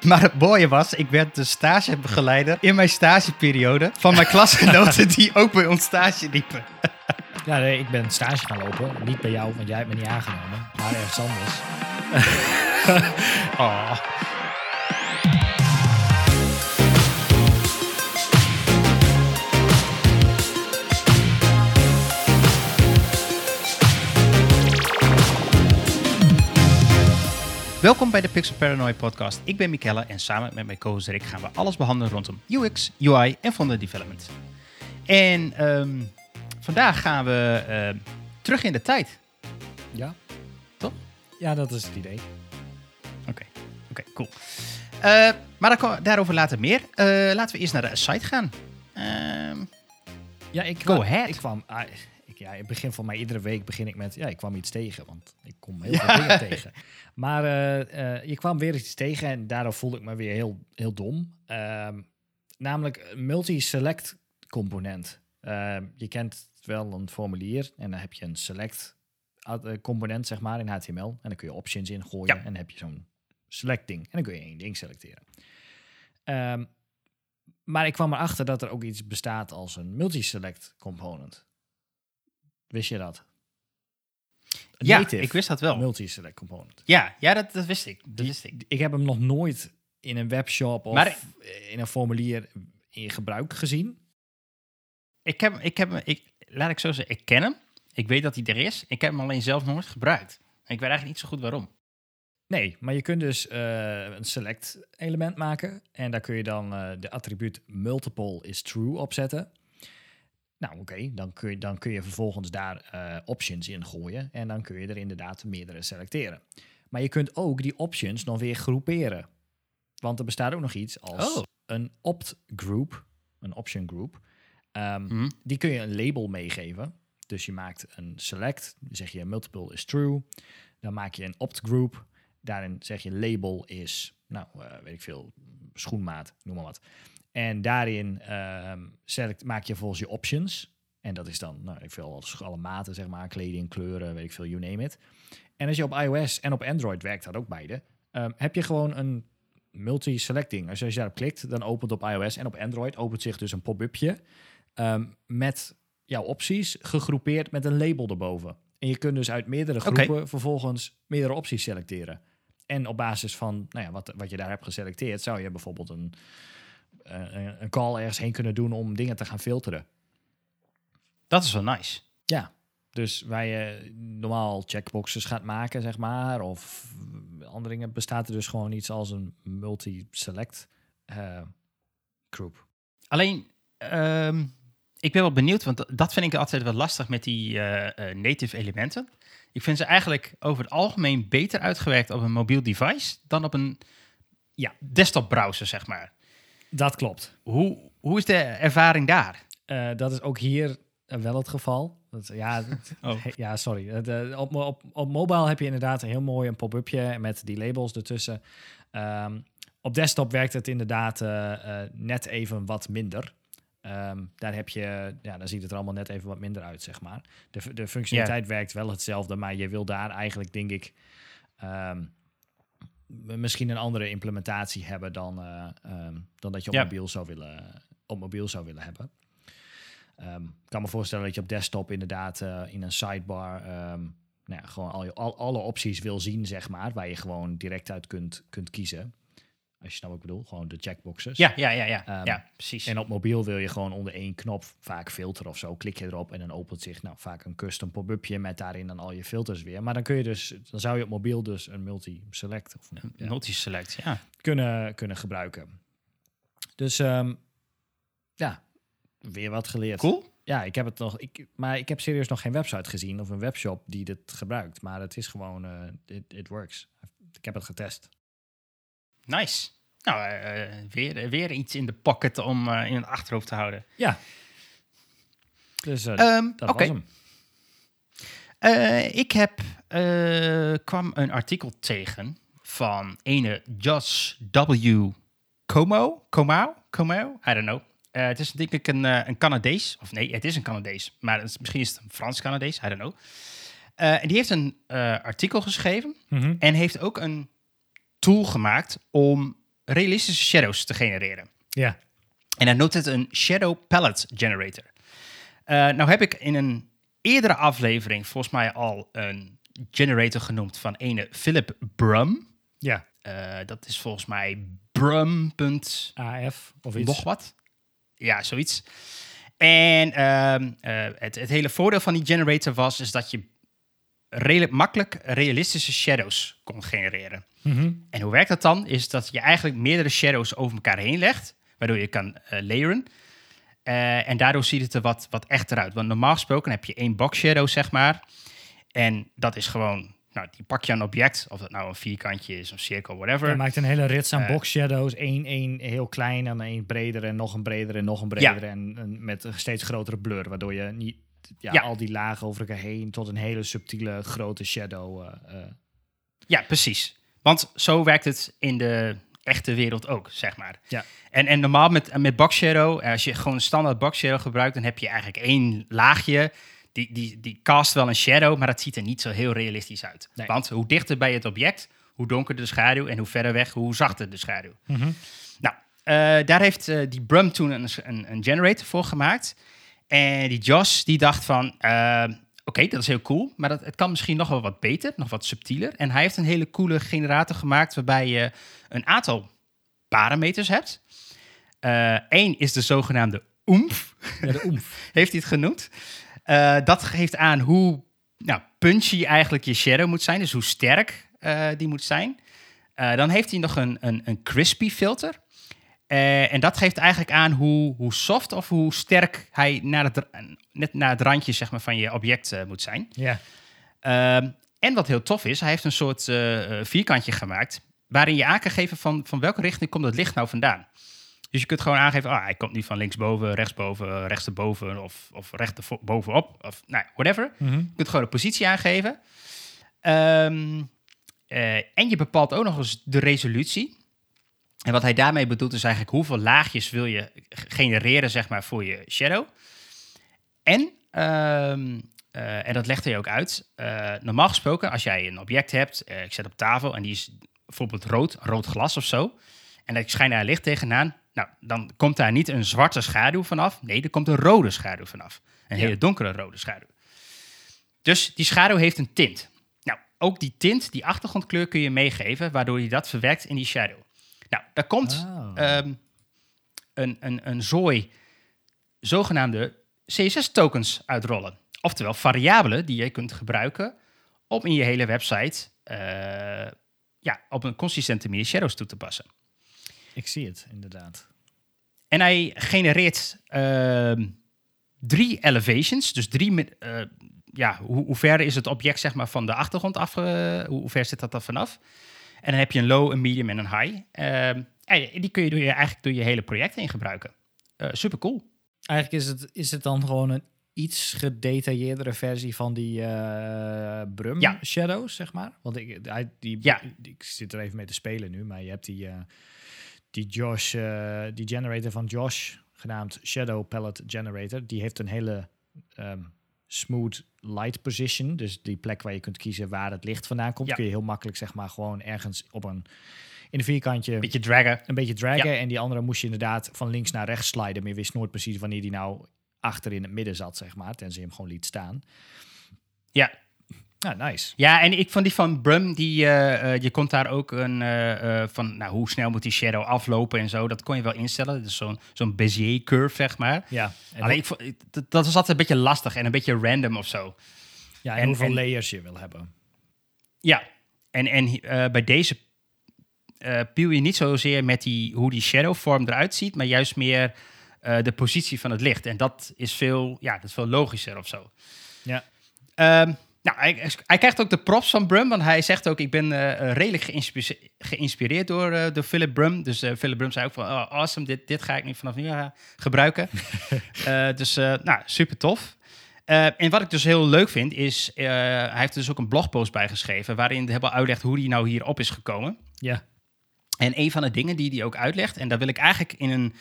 Maar het mooie was, ik werd de stagebegeleider in mijn stageperiode van mijn klasgenoten die ook bij ons stage liepen. Ja, nee, ik ben stage gaan lopen. Niet bij jou, want jij hebt me niet aangenomen. Maar ergens anders. Oh. Welkom bij de Pixel Paranoid podcast. Ik ben Mikelle en samen met mijn co-host Rick gaan we alles behandelen rondom UX, UI en frontend development. En ehm, vandaag gaan we ehm, terug in de tijd. Ja. Toch? Ja, dat is het idee. Oké, oké, cool. Eh, maar daar- daarover later meer. Eh, laten we eerst naar de site gaan. Ehm, Ja, ik, Go kwam- ahead. Ik kwam, ah, ja, ik begin van mij iedere week begin ik met, ja, ik kwam iets tegen, want ik kom heel veel dingen tegen. Maar eh, eh, je kwam weer iets tegen en daardoor voelde ik me weer heel, heel dom. Ehm, namelijk een multi-select component. Ehm, je kent wel een formulier en dan heb je een select eh, component, zeg maar, in HTML. En dan kun je options ingooien Ja. en dan heb je zo'n select ding. En dan kun je één ding selecteren. Ehm, maar ik kwam erachter dat er ook iets bestaat als een multi-select component. Wist je dat? Ja, native ik wist dat wel. multi-select component. Ja, ja dat, dat wist ik. Dat Die- wist ik. Ik heb hem nog nooit in een webshop of Maar- in een formulier in gebruik gezien. Ik heb, ik heb ik, laat ik zo zeggen, ik ken hem. Ik weet dat hij er is. Ik heb hem alleen zelf nooit gebruikt. En ik weet eigenlijk niet zo goed waarom. Nee, maar je kunt dus eh, een select element maken. En daar kun je dan eh, de attribuut multiple is true opzetten. Nou, oké, dan, kun je, dan kun je vervolgens daar eh, options in gooien. En dan kun je er inderdaad meerdere selecteren. Maar je kunt ook die options nog weer groeperen. Want er bestaat ook nog iets als Oh. een opt group, een option group. Ehm, Hm. die kun je een label meegeven. Dus je maakt een select, dan zeg je multiple is true. Dan maak je een opt group. Daarin zeg je label is, nou, eh, weet ik veel, schoenmaat, noem maar wat. En daarin ehm, select, maak je volgens je options. En dat is dan, nou, ik veel, alle maten, zeg maar, kleding, kleuren, weet ik veel, you name it. En als je op iOS en op Android werkt, dat ook beide, ehm, heb je gewoon een multi-selecting. Als je daarop klikt, dan opent op iOS en op Android opent zich dus een pop-upje ehm, met jouw opties gegroepeerd met een label erboven. En je kunt dus uit meerdere groepen vervolgens meerdere opties selecteren. En op basis van nou ja, wat, wat je daar hebt geselecteerd, zou je bijvoorbeeld een, een- een call ergens heen kunnen doen om dingen te gaan filteren. Dat is wel nice. Ja, dus waar je normaal checkboxes gaat maken, zeg maar, of andere dingen, bestaat er dus gewoon iets als een multi-select eh, group. Alleen, ehm, ik ben wel benieuwd, want dat vind ik altijd wel lastig met die eh, eh, native elementen. Ik vind ze eigenlijk over het algemeen beter uitgewerkt op een mobiel device dan op een ja, desktop browser, zeg maar. Dat klopt. Hoe, hoe is de ervaring daar? Eh, dat is ook hier wel het geval. Dat, ja, Oh. ja, sorry. Eh, op, op, op mobile heb je inderdaad een heel mooi een pop-upje met die labels ertussen. Ehm, op desktop werkt het inderdaad eh, net even wat minder. Ehm, daar heb je, ja, dan ziet het er allemaal net even wat minder uit, zeg maar. De, de functionaliteit werkt wel hetzelfde, maar je wil daar eigenlijk, denk ik, ehm, misschien een andere implementatie hebben dan, eh, ehm, dan dat je op Ja. mobiel zou willen, op mobiel zou willen hebben. Ehm, ik kan me voorstellen dat je op desktop inderdaad eh, in een sidebar ehm, nou ja, gewoon al je, al, alle opties wil zien, zeg maar, waar je gewoon direct uit kunt, kunt kiezen. Als je nou wat ik bedoel, gewoon de checkboxes. Ja, ja, ja, ja. Ehm, ja precies. En op mobiel wil je gewoon onder één knop vaak filteren of zo. Klik je erop en dan opent zich nou, vaak een custom pop-upje met daarin dan al je filters weer. Maar dan kun je dus, dan zou je op mobiel dus een multi-select of een- ja, Multi-select, ja. kunnen, kunnen gebruiken. Dus ehm, ja, weer wat geleerd. Cool. Ja, ik heb het nog. Ik, maar ik heb serieus nog geen website gezien of een webshop die dit gebruikt. Maar het is gewoon, eh it, it works. Ik heb het getest. Nice. Nou, eh, weer, weer iets in de pocket om eh, in het achterhoofd te houden. Ja. Dus eh, Ehm, dat was hem. Eh, ik heb, eh, kwam een artikel tegen van ene Josh W. Como? Como? Como? I don't know. Eh, het is denk ik een, eh, een Canadees. Of nee, het is een Canadees. Maar het is- misschien is het een Frans-Canadees. I don't know. Eh, en die heeft een eh, artikel geschreven. Mhm. En heeft ook een tool gemaakt om realistische shadows te genereren. Ja. En hij noemt het een Shadow Palette Generator. Uh, nou heb ik in een eerdere aflevering volgens mij al een generator genoemd van ene Philip Brum. Ja. Uh, dat is volgens mij brum.af of iets. Nog wat. Ja, zoiets. En uh, het, het, hele voordeel van die generator was is dat je redelijk makkelijk realistische shadows kon genereren. Mm -hmm. En hoe werkt dat dan? Is dat je eigenlijk meerdere shadows over elkaar heen legt, waardoor je kan uh, layeren. Uh, en daardoor ziet het er wat, wat echter uit. Want normaal gesproken heb je één box shadow, zeg maar. En dat is gewoon, nou, die pak je een object, of dat nou een vierkantje is, een cirkel, whatever. Je maakt een hele rits aan uh, box shadows. Eén, één heel klein en één breder en nog een breder en nog een breder. Ja. En, en, met een steeds grotere blur, waardoor je niet ja, ja, al die lagen over elkaar heen tot een hele subtiele grote shadow. Uh, ja, precies. Want zo werkt het in de echte wereld ook, zeg maar. Ja. En, en normaal met, met box shadow, als je gewoon een standaard box shadow gebruikt, dan heb je eigenlijk één laagje. Die, die, die cast wel een shadow, maar dat ziet er niet zo heel realistisch uit. Nee. Want hoe dichter bij het object, hoe donkerder de schaduw en hoe verder weg, hoe zachter de schaduw. Mm -hmm. Nou, uh, daar heeft uh, die Brum toen een, een, een, generator voor gemaakt. En die Josh, die dacht van, uh, oké, okay, dat is heel cool, maar dat, het kan misschien nog wel wat beter, nog wat subtieler. En hij heeft een hele coole generator gemaakt waarbij je een aantal parameters hebt. Eén is de zogenaamde oemf. Ja, de oemf. heeft hij het genoemd. Uh, dat geeft aan hoe nou, punchy eigenlijk je shadow moet zijn, dus hoe sterk die moet zijn. Dan heeft hij nog een, een, een crispy filter. Uh, en dat geeft eigenlijk aan hoe, hoe soft of hoe sterk hij naar het, net naar het randje zeg maar, van je object uh, moet zijn. Ja. Uh, en wat heel tof is, hij heeft een soort uh, vierkantje gemaakt waarin je aan kan geven van, van welke richting komt het licht nou vandaan. Dus je kunt gewoon aangeven, ah, hij komt nu van linksboven, rechtsboven, rechtsterboven of, of rechterbovenop, of nou, whatever. Mm -hmm. Je kunt gewoon een positie aangeven. Um, en je bepaalt ook nog eens de resolutie. En wat hij daarmee bedoelt is eigenlijk hoeveel laagjes wil je genereren zeg maar, voor je shadow. En, um, uh, en dat legt hij ook uit, uh, normaal gesproken als jij een object hebt, uh, ik zet op tafel en die is bijvoorbeeld rood, rood glas of zo, en ik schijn daar licht tegenaan, nou, dan komt daar niet een zwarte schaduw vanaf, nee, er komt een rode schaduw vanaf. Een Ja. hele donkere rode schaduw. Dus die schaduw heeft een tint. Nou, ook die tint, die achtergrondkleur kun je meegeven, waardoor je dat verwerkt in die shadow. Nou, daar komt Oh. ehm, een, een, een zooi zogenaamde CSS-tokens uitrollen. Oftewel variabelen die je kunt gebruiken om in je hele website eh, ja, op een consistente manier shadows toe te passen. Ik zie het, inderdaad. En hij genereert ehm, drie elevations, dus drie, eh, ja, hoe, hoe ver is het object zeg maar, van de achtergrond af, hoe, hoe ver zit dat er vanaf? En dan heb je een low, een medium en een high. Ehm, en die kun je, door je eigenlijk door je hele project heen gebruiken. super cool. Eigenlijk is het, is het dan gewoon een iets gedetailleerdere versie van die eh Brum Ja. Shadows, zeg maar. Want ik, die, Ja. ik zit er even mee te spelen nu, maar je hebt die, eh, die Josh, eh, die generator van Josh, genaamd Shadow Palette Generator. Die heeft een hele ehm, smooth light position. Dus die plek waar je kunt kiezen waar het licht vandaan komt, Ja. kun je heel makkelijk, zeg maar, gewoon ergens op een in een vierkantje Beetje draggen. een beetje dragen. En die andere moest je inderdaad van links naar rechts sliden. Maar je wist nooit precies wanneer die nou achter in het midden zat, zeg maar. Tenzij je hem gewoon liet staan. Ja. Nou, nice. Ja, en ik vond die van Brum, die, eh, je kon daar ook een, eh, van nou, hoe snel moet die shadow aflopen en zo. Dat kon je wel instellen. Dus zo'n zo'n Bezier curve, zeg maar. Ja, en, Alleen ik vond, ik- dat, dat was altijd een beetje lastig en een beetje random of zo. ja, en, en- hoeveel en- layers je wil hebben. Ja, en, en bij deze piel je niet zozeer met die, hoe die shadow vorm eruit ziet, maar juist meer de positie van het licht. En dat is veel, ja, dat is veel logischer of zo. Ja. Ehm, nou, hij, hij krijgt ook de props van Brum, want hij zegt ook: Ik ben eh, eh, redelijk geïnspi- geïnspireerd door, door Philip Brum. Dus eh, Philip Brum zei ook van: oh, Awesome, dit, dit ga ik nu vanaf nu gebruiken. Dus, nou, super tof. En wat ik dus heel leuk vind, is: hij heeft dus ook een blogpost bijgeschreven. waarin hij uitlegt hoe hij nou hierop is gekomen. Ja. En een van de dingen die hij ook uitlegt, en daar wil ik eigenlijk in een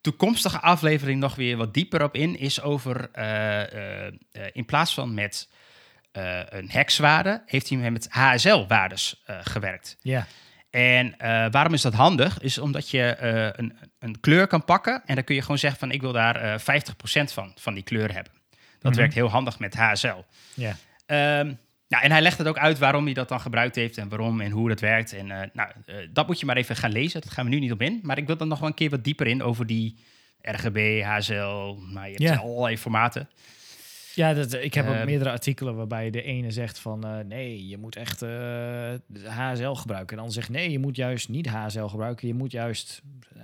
toekomstige aflevering nog weer wat dieper op in, is over in plaats van met eh, een hexwaarde, heeft hij met HSL-waardes eh, gewerkt. Ja. En eh, waarom is dat handig? Is omdat je een, een kleur kan pakken en dan kun je gewoon zeggen van ik wil daar eh 50% van, van die kleur hebben. Dat Mhm. werkt heel handig met HSL. Ja. Ehm, nou, en hij legt het ook uit waarom hij dat dan gebruikt heeft en waarom en hoe dat werkt. En nou, dat moet je maar even gaan lezen. Dat gaan we nu niet op in. Maar ik wil dan nog wel een keer wat dieper in over die RGB, HSL. Nou, je hebt allerlei formaten. Ja, dat, ik heb ook Ehm. meerdere artikelen waarbij de ene zegt van eh, nee, je moet echt eh, HSL gebruiken. En de ander zegt nee, je moet juist niet HSL gebruiken. Je moet juist eh,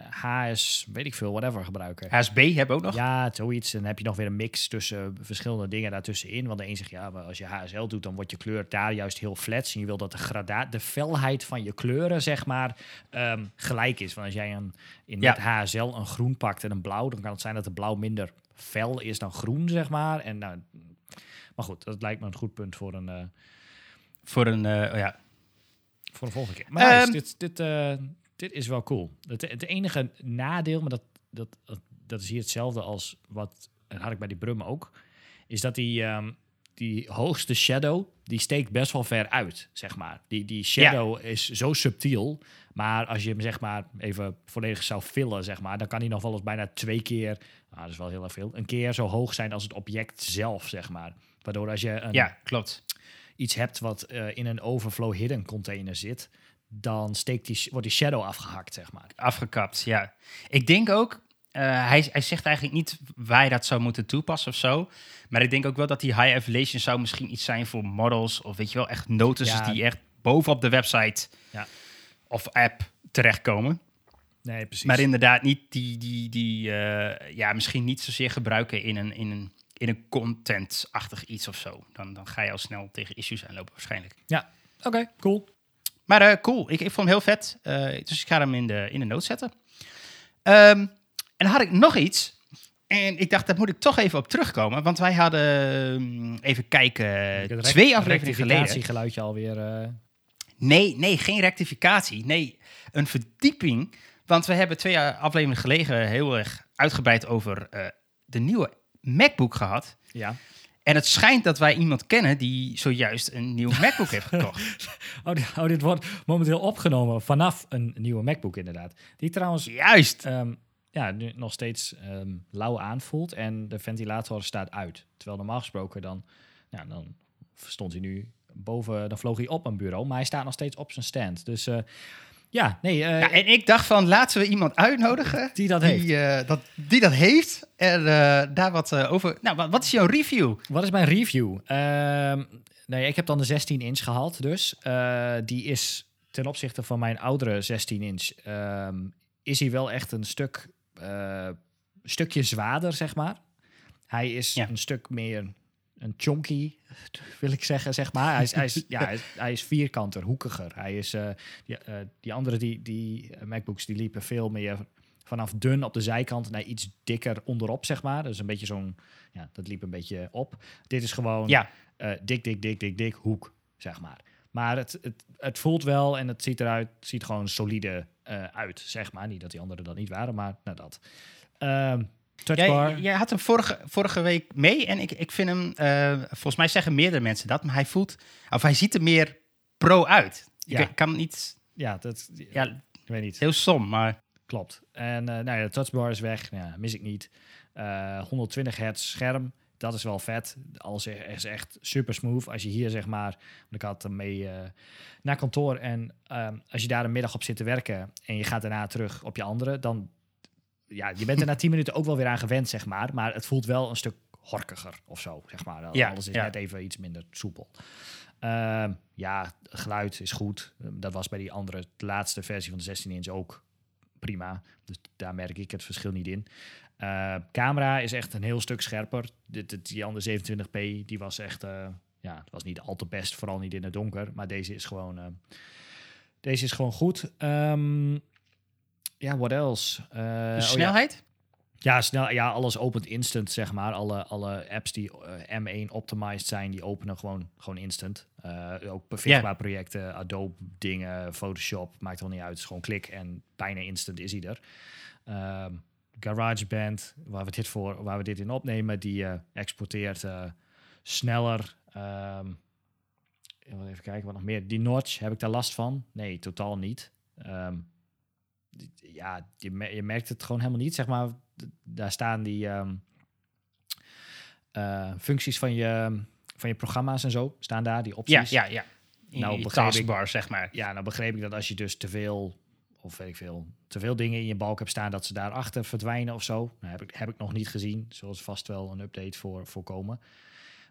HS, weet ik veel, whatever gebruiken. HSB hebben we ook nog. Ja, zoiets. En dan heb je nog weer een mix tussen eh, verschillende dingen daartussenin. Want de een zegt, ja, maar als je HSL doet, dan wordt je kleur daar juist heel flats. En je wil dat de, grada de felheid van je kleuren, zeg maar, ehm, gelijk is. Want als jij een, in Ja. met HSL een groen pakt en een blauw, dan kan het zijn dat de blauw minder fel is dan groen, zeg maar. En nou, maar goed, dat lijkt me een goed punt voor een, eh, Voor een, eh, oh ja. voor de volgende keer. Maar Ehm. dit, dit, eh, dit is wel cool. Het, het enige nadeel, maar dat, dat, dat, is hier hetzelfde als wat dat had ik bij die Brum ook, is dat die, ehm, die hoogste shadow, die steekt best wel ver uit, zeg maar. Die, die shadow is zo subtiel, maar als je hem zeg maar even volledig zou fillen, zeg maar, dan kan hij nog wel eens bijna twee keer, nou, dat is wel heel erg veel, een keer zo hoog zijn als het object zelf, zeg maar. Waardoor als je een, ja, klopt. iets hebt wat eh, in een overflow hidden container zit, dan steekt die, wordt die shadow afgehakt, zeg maar. Afgekapt, ja. Ik denk ook, eh, hij, hij zegt eigenlijk niet waar je dat zou moeten toepassen of zo. Maar ik denk ook wel dat die high elevation zou misschien iets zijn voor models. Of weet je wel, echt notices Ja. die echt bovenop de website Ja. of app terechtkomen. Nee, precies. Maar inderdaad niet die, die, die eh, ja, misschien niet zozeer gebruiken in een, in een, in een content-achtig iets of zo. Dan, dan ga je al snel tegen issues aanlopen waarschijnlijk. Ja, oké, cool. Maar eh, cool, ik, ik vond hem heel vet. Dus ik ga hem in de, in de notes zetten. Ehm, en dan had ik nog iets. En ik dacht, daar moet ik toch even op terugkomen. Want wij hadden, mm, even kijken, twee afleveringen geleden. rectificatiegeluidje alweer. eh Nee, nee, geen rectificatie. Nee, een verdieping. Want we hebben twee afleveringen geleden heel erg uitgebreid over eh, de nieuwe MacBook gehad. ja. En het schijnt dat wij iemand kennen die zojuist een nieuw MacBook heeft gekocht. Oh, dit, oh, dit wordt momenteel opgenomen vanaf een nieuwe MacBook, inderdaad. Die trouwens Juist. ehm, ja, nu nog steeds ehm, lauw aanvoelt en de ventilator staat uit. Terwijl normaal gesproken dan, ja, dan stond hij nu boven, dan vloog hij op een bureau, maar hij staat nog steeds op zijn stand. Dus eh, ja, nee, eh, Ja, en ik dacht van, laten we iemand uitnodigen die dat heeft. die, eh, dat, die dat heeft. En daar wat over... Nou, wat, wat is jouw review? Wat is mijn review? Ehm, nee, ik heb dan de 16 inch gehaald, dus die is ten opzichte van mijn oudere 16 inch ehm, is hij wel echt een stuk stukje zwaarder, zeg maar. Hij is Ja. een stuk meer een chonky, wil ik zeggen, zeg maar. Hij is, hij is, ja, hij is, hij is vierkanter, hoekiger. Hij is, eh, die, eh, die andere die, die eh, MacBooks die liepen veel meer vanaf dun op de zijkant naar iets dikker onderop, zeg maar. Dus een beetje zo'n, ja, dat liep een beetje op. Dit is gewoon Ja, eh, dik, dik, dik, dik, dik, hoek, zeg maar. Maar het, het, het voelt wel en het ziet eruit, het ziet gewoon solide eh, uit, zeg maar. Niet dat die anderen dat niet waren, maar nou dat. Touchbar. jij, jij had hem vorige, vorige week mee. En ik, ik vind hem... eh, volgens mij zeggen meerdere mensen dat. Maar hij voelt... Of hij ziet er meer pro uit. Ik Ja. kan niet... Ja, dat, Ja, ik weet niet. heel som, maar... Klopt. En eh nou ja, de touchbar is weg. Ja, mis ik niet. Eh 120 hertz scherm. Dat is wel vet. Alles is echt super smooth. Als je hier zeg maar... Want ik had hem mee eh, naar kantoor. En ehm, als je daar een middag op zit te werken... en je gaat daarna terug op je andere... dan... Ja, je bent er na 10 minuten ook wel weer aan gewend, zeg maar. Maar het voelt wel een stuk horkiger of zo, zeg maar. Ja, Alles is ja. net even iets minder soepel. Ehm, ja, geluid is goed. Ehm, Dat was bij die andere, de laatste versie van de 16 inch ook prima. Dus daar merk ik het verschil niet in. Eh, camera is echt een heel stuk scherper. Dit, die andere 27p, die was echt... eh, ja, het was niet al te best, vooral niet in het donker. Maar deze is gewoon... eh, deze is gewoon goed. Ehm, ja, what else? De oh ja. snelheid? Ja, snel, ja, alles opent instant, zeg maar. Alle, alle apps die eh, M1 optimized zijn, die openen gewoon, gewoon instant. Ook bevichtbaar projecten, Adobe dingen, Photoshop, maakt wel niet uit. Het is gewoon klik en bijna instant is hij er. Ehm, GarageBand, waar we dit voor, waar we dit in opnemen, die eh, exporteert eh, sneller. Ehm, even kijken wat nog meer. Die notch, heb ik daar last van? Nee, totaal niet. Ehm, ja, je, je merkt het gewoon helemaal niet. Zeg maar, daar staan die ehm, eh, functies van je, van je programma's en zo, staan daar, die Ja, opties. ja, ja. In Nou, die begreep ik- taskbar, zeg maar. Ja, nou begreep ik dat als je dus te veel, of weet ik veel, te veel dingen in je balk hebt staan, dat ze daarachter verdwijnen of zo. Nou, heb ik, heb ik nog niet gezien. Ze vast wel een update voor voorkomen.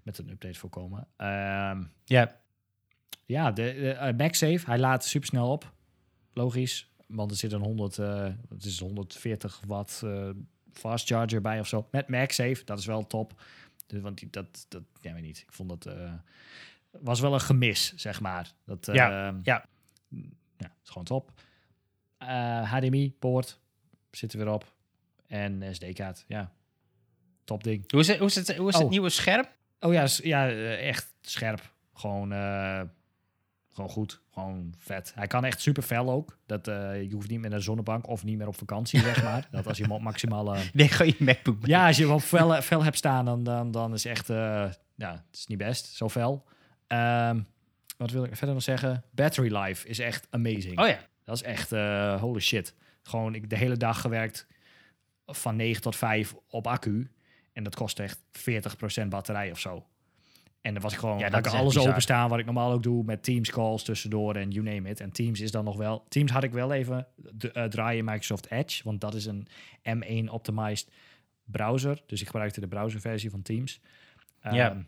Met een update voorkomen. Ehm, Ja, ja, de, de eh, MagSafe, hij laat supersnel op. Logisch, want er zit een 100, eh, het is 140 watt eh, fast charger bij of zo. Met MagSafe, dat is wel top. Dus, want die, dat, dat, ja, weet niet. Ik vond dat was wel een gemis, zeg maar. Dat, Ja, ja. ja, is gewoon top. Eh, HDMI-poort zit er weer op. En SD-kaart, ja. Top ding. Hoe is het, hoe is het, hoe is het Oh. nieuwe scherm? Oh ja, ja eh, echt scherp. Gewoon, eh, gewoon goed. Gewoon vet. Hij kan echt super fel ook. Dat, eh, je hoeft niet meer naar de zonnebank of niet meer op vakantie, zeg maar. Dat als je hem op maximale... Nee, gewoon je MacBook. Ja, als je hem op fel, fel hebt staan, dan, dan, dan is echt... eh, ja, het is niet best, zo fel. Ehm, wat wil ik verder nog zeggen? Battery life is echt amazing. Oh ja. Dat is echt eh, holy shit. Gewoon ik de hele dag gewerkt van 9 tot 5 op accu. En dat kost echt 40% batterij of zo. En dan was ik gewoon, Ja, dat ik alles bizar. openstaan wat ik normaal ook doe met Teams calls tussendoor en you name it. En Teams is dan nog wel, Teams had ik wel even eh, draaien Microsoft Edge, want dat is een M1 optimized browser. Dus ik gebruikte de browserversie van Teams. Ja. Ehm,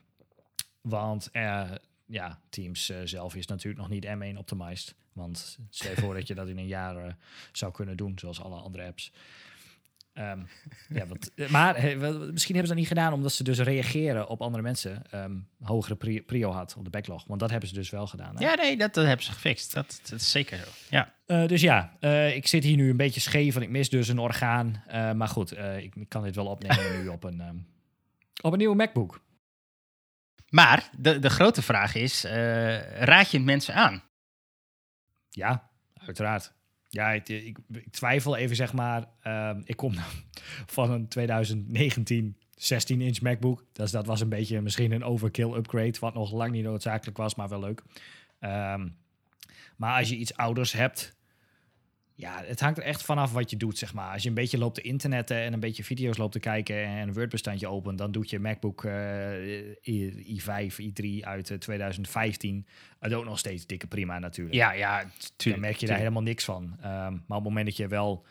want eh, ja, Teams zelf is natuurlijk nog niet M1 optimized. Want stel je voor dat je dat in een jaar eh, zou kunnen doen, zoals alle andere apps. Ehm, ja, wat, maar misschien hebben ze dat niet gedaan omdat ze dus reageren op andere mensen ehm, hogere pri- prio had op de backlog. Want dat hebben ze dus wel gedaan. hè? Ja, nee, dat, dat hebben ze gefixt. Dat, dat is zeker zo. Ja. Eh, dus ja, eh, ik zit hier nu een beetje scheef, want ik mis dus een orgaan. Maar goed, ik, ik kan dit wel opnemen nu op een, ehm, op een nieuwe MacBook. Maar de, de grote vraag is, raad je mensen aan? Ja, uiteraard. Ja, ik, twijfel even, zeg maar. ehm, ik kom van een 2019 16-inch MacBook. Dus dat was een beetje misschien een overkill upgrade, wat nog lang niet noodzakelijk was, maar wel leuk. Ehm, maar als je iets ouders hebt, ja, het hangt er echt vanaf wat je doet, zeg maar. Als je een beetje loopt te internetten en een beetje video's loopt te kijken en een Word-bestandje opent, dan doet je MacBook eh, i, i5, i3 uit eh, 2015 het ook nog steeds dikke prima natuurlijk Ja, ja, dan tuurlijk. merk je daar helemaal niks van. Ehm, maar op het moment dat je wel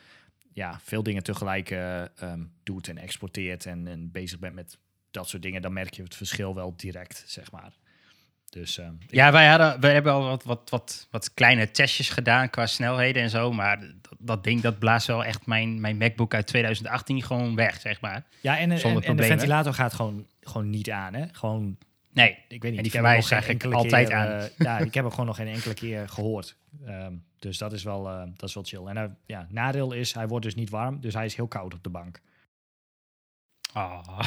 ja, veel dingen tegelijk eh, ehm, doet en exporteert en, en bezig bent met dat soort dingen, dan merk je het verschil wel direct, zeg maar. Dus ehm, Ja, wij, hadden, wij hebben al wat, wat, wat, wat kleine testjes gedaan qua snelheden en zo. Maar dat, dat ding, dat blaast wel echt mijn, mijn MacBook uit 2018 gewoon weg, zeg maar. ja en, en, de ventilator gaat gewoon, gewoon niet aan, hè? Gewoon, Nee, ik weet niet. En die van mij is eigenlijk altijd keer, aan. eh, ja, ik heb hem gewoon nog geen enkele keer gehoord. Ehm, dus dat is wel, eh, dat is wel chill. En eh, ja, nadeel is, hij wordt dus niet warm, dus hij is heel koud op de bank. Oh.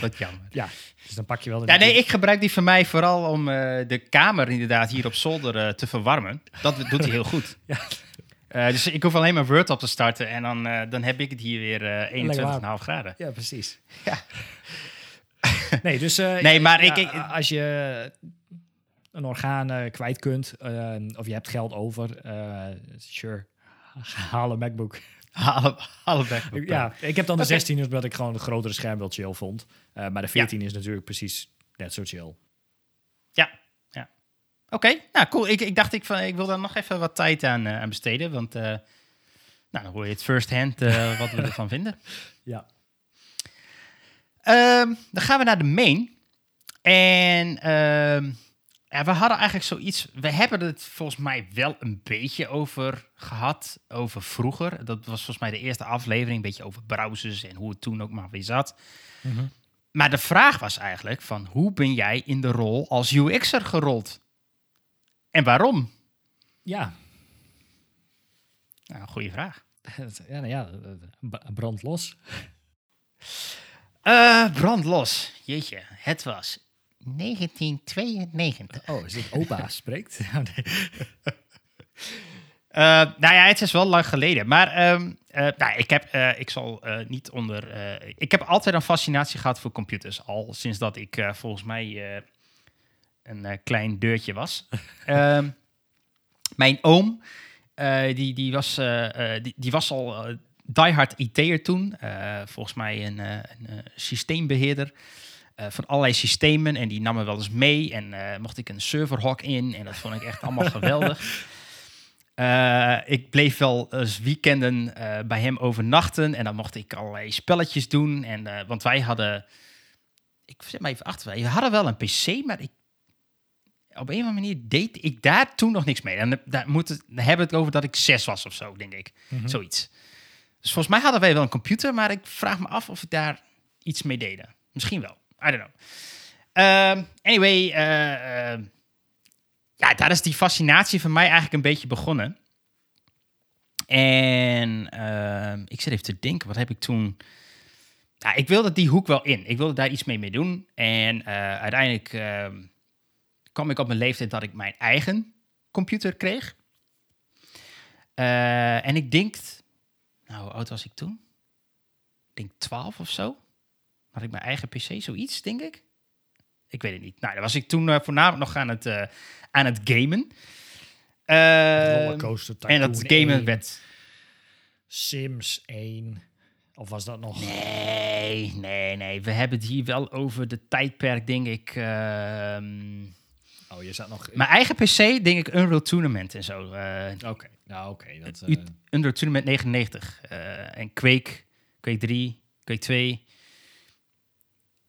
wat jammer. Ja, dus dan pak je wel... de- Ja, nee, ik gebruik die van mij vooral om eh, de kamer inderdaad hier op zolder eh, te verwarmen. Dat doet hij heel goed. Ja. Eh, dus ik hoef alleen maar Word op te starten en dan, dan heb ik het hier weer eh 21,5 warm. graden. Ja, precies. Ja. nee, dus Nee, maar ja, ik- ik- als je een orgaan kwijt kunt of je hebt geld over, sure, haal een MacBook. Allebei. Ik- ja, ik heb dan de Oké. 16 omdat ik gewoon een grotere scherm wel chill vond. Eh, maar de 14 is natuurlijk precies net zo chill. Ja, ja. Oké, nou cool. Ik, ik dacht, ik, van, ik wil daar nog even wat tijd aan, eh, aan besteden. Want eh, nou, dan hoor je het first hand wat we ervan vinden. Ja. Ehm, dan gaan we naar de main. En ehm, ja, we hadden eigenlijk zoiets. We hebben het volgens mij wel een beetje over gehad. Over vroeger. Dat was volgens mij de eerste aflevering. Een beetje over browsers en hoe het toen ook maar weer zat. Maar de vraag was eigenlijk: van hoe ben jij in de rol als UX'er gerold? En waarom? Ja. Nou, goede vraag. ja, nou ja, brand los. Eh brand los. Jeetje, het was 1992. Oh, is dit opa spreekt? Eh, nou ja, het is wel lang geleden. Maar ehm, eh, nou, ik, heb, eh, ik zal niet onder. ik heb altijd een fascinatie gehad voor computers. Al sinds dat ik volgens mij een klein deurtje was. Ehm, mijn oom die, die, was, die, die was al uh, diehard IT'er toen. Volgens mij een, een systeembeheerder van allerlei systemen. En die nam me wel eens mee. En mocht ik een serverhok in. En dat vond ik echt allemaal geweldig. ik bleef wel eens weekenden bij hem overnachten. En dan mocht ik allerlei spelletjes doen. En, want wij hadden... Ik zet maar even achter. We hadden wel een PC, maar ik op een of andere manier deed ik daar toen nog niks mee. En daar, moet het, daar hebben we het over dat ik zes was of zo, denk ik. Mm Zoiets. Dus volgens mij hadden wij wel een computer, maar ik vraag me af of ik daar iets mee deden. Misschien wel. I don't know. Uh, anyway, uh, ja, daar is die fascinatie van mij eigenlijk een beetje begonnen. En ehm, ik zit even te denken, wat heb ik toen... Ja, ik wilde die hoek wel in. Ik wilde daar iets mee mee doen. En uh, uiteindelijk kwam ik op mijn leeftijd dat ik mijn eigen computer kreeg. Uh, en ik denk, nou, hoe oud was ik toen? Ik denk 12 of zo. Had ik mijn eigen PC, zoiets, denk ik. Ik weet het niet. Nou, dan was ik toen uh, voornamelijk nog aan het, uh, aan het gamen. en dat gamen 1. werd... Sims 1. Of was dat nog? Nee, nee, nee. We hebben het hier wel over de tijdperk, denk ik. Uh, Oh, je zat nog... Mijn eigen PC, denk ik, Unreal Tournament en zo. Uh, oké, nou oké. Okay, Unreal Tournament 99. Uh, en Quake, Quake 3, Quake 2.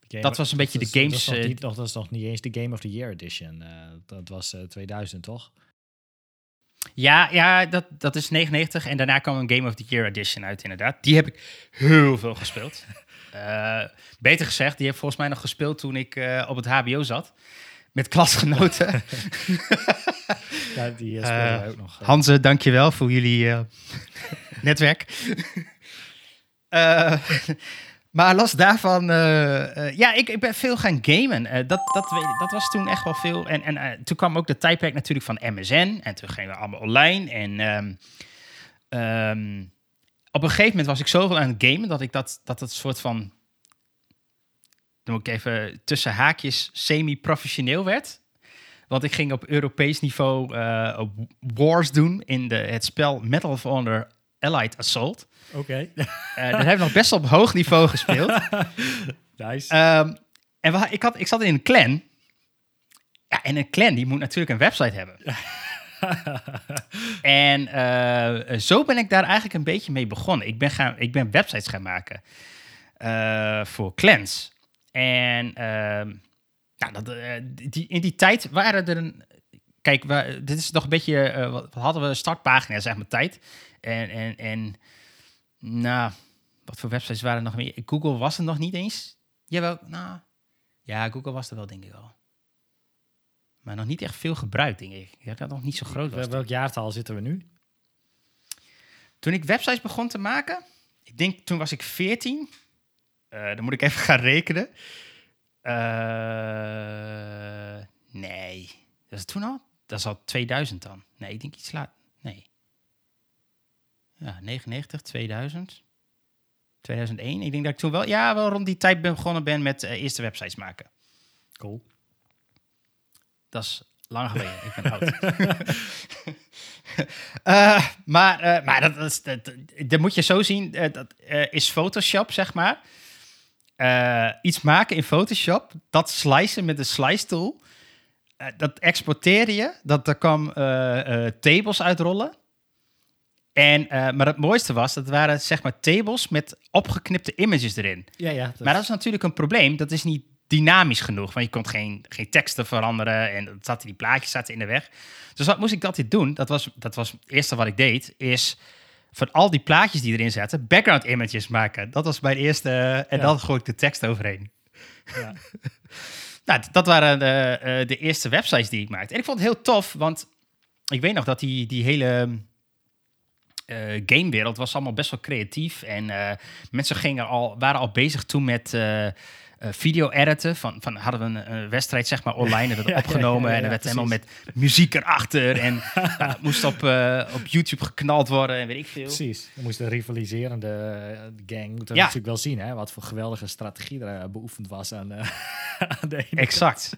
Game dat was een beetje de games... Dat is, niet, nog, dat is nog niet eens de Game of the Year edition. dat was 2000, toch? Ja, ja dat, dat is 99. En daarna kwam een Game of the Year edition uit, inderdaad. Die heb ik heel veel gespeeld. beter gezegd, die heb volgens mij nog gespeeld toen ik op het HBO zat met klasgenoten. ja, die uh, ook nog. Hanze, dankjewel voor jullie netwerk. Maar los daarvan, ja, ik, ik ben veel gaan gamen. dat, dat, dat was toen echt wel veel. En, en toen kwam ook de tijdperk natuurlijk van MSN. En toen gingen we allemaal online. En um, um, op een gegeven moment was ik zoveel aan het gamen dat ik dat, dat het soort van dan ik even tussen haakjes semi-professioneel werd. Want ik ging op Europees niveau wars doen in de, het spel Metal of Honor Allied Assault. Oké. Okay. Uh, eh, dat heb ik nog best op hoog niveau gespeeld. nice. Um, en ik, had, ik zat in een clan. Ja, en een clan die moet natuurlijk een website hebben. en uh, zo ben ik daar eigenlijk een beetje mee begonnen. Ik ben, gaan, ik ben websites gaan maken voor clans. En uh, nou, dat, die, in die tijd waren er een. Kijk, we, dit is nog een beetje. Uh, wat hadden we startpagina, zeg maar, tijd. En, en, en. Nou, wat voor websites waren er nog meer? Google was er nog niet eens. Jawel, nou. Ja, Google was er wel, denk ik wel. Maar nog niet echt veel gebruikt, denk ik. Ja, dat nog niet zo groot was. Welk jaartal zitten we nu? Toen ik websites begon te maken, ik denk toen was ik 14. Uh, dan moet ik even gaan rekenen. Uh, nee. Dat is toen al? Dat is al 2000 dan. Nee, ik denk iets later. Ja, 99, 2000. 2001. Ik denk dat ik toen wel, ja, wel rond die tijd begonnen ben met uh, eerste websites maken. Cool. Dat is lang geleden. ik ben oud. uh, maar uh, maar dat, dat, dat, dat, moet je zo zien. dat is Photoshop, zeg maar iets maken in Photoshop, dat slicen met de slice tool, dat exporteer je, dat er kwam tables uitrollen. En, maar het mooiste was, dat waren zeg maar tables met opgeknipte images erin. Ja, ja, dat... Maar dat is natuurlijk een probleem. Dat is niet dynamisch genoeg, want je kon geen, geen teksten veranderen en dat zaten, die plaatjes zaten in de weg. Dus wat moest ik dat dit doen? Dat was, dat was het eerste wat ik deed, is van al die plaatjes die erin zaten, background images maken. Dat was mijn eerste. en dan gooi ik de tekst overheen. Ja. nou, dat waren de, uh, de eerste websites die ik maakte. En ik vond het heel tof, want ik weet nog dat die, die hele uh, gamewereld was allemaal best wel creatief. En uh, mensen gingen al, waren al bezig toen met uh, video editen. Van, van hadden we een, een, wedstrijd zeg maar online, dat werd opgenomen en er werd helemaal met muziek erachter en moest op, op YouTube geknald worden en weet ik veel. Precies, dan moest een rivaliserende gang moeten ja. natuurlijk wel zien hè, wat voor geweldige strategie er beoefend was aan, aan de Exact.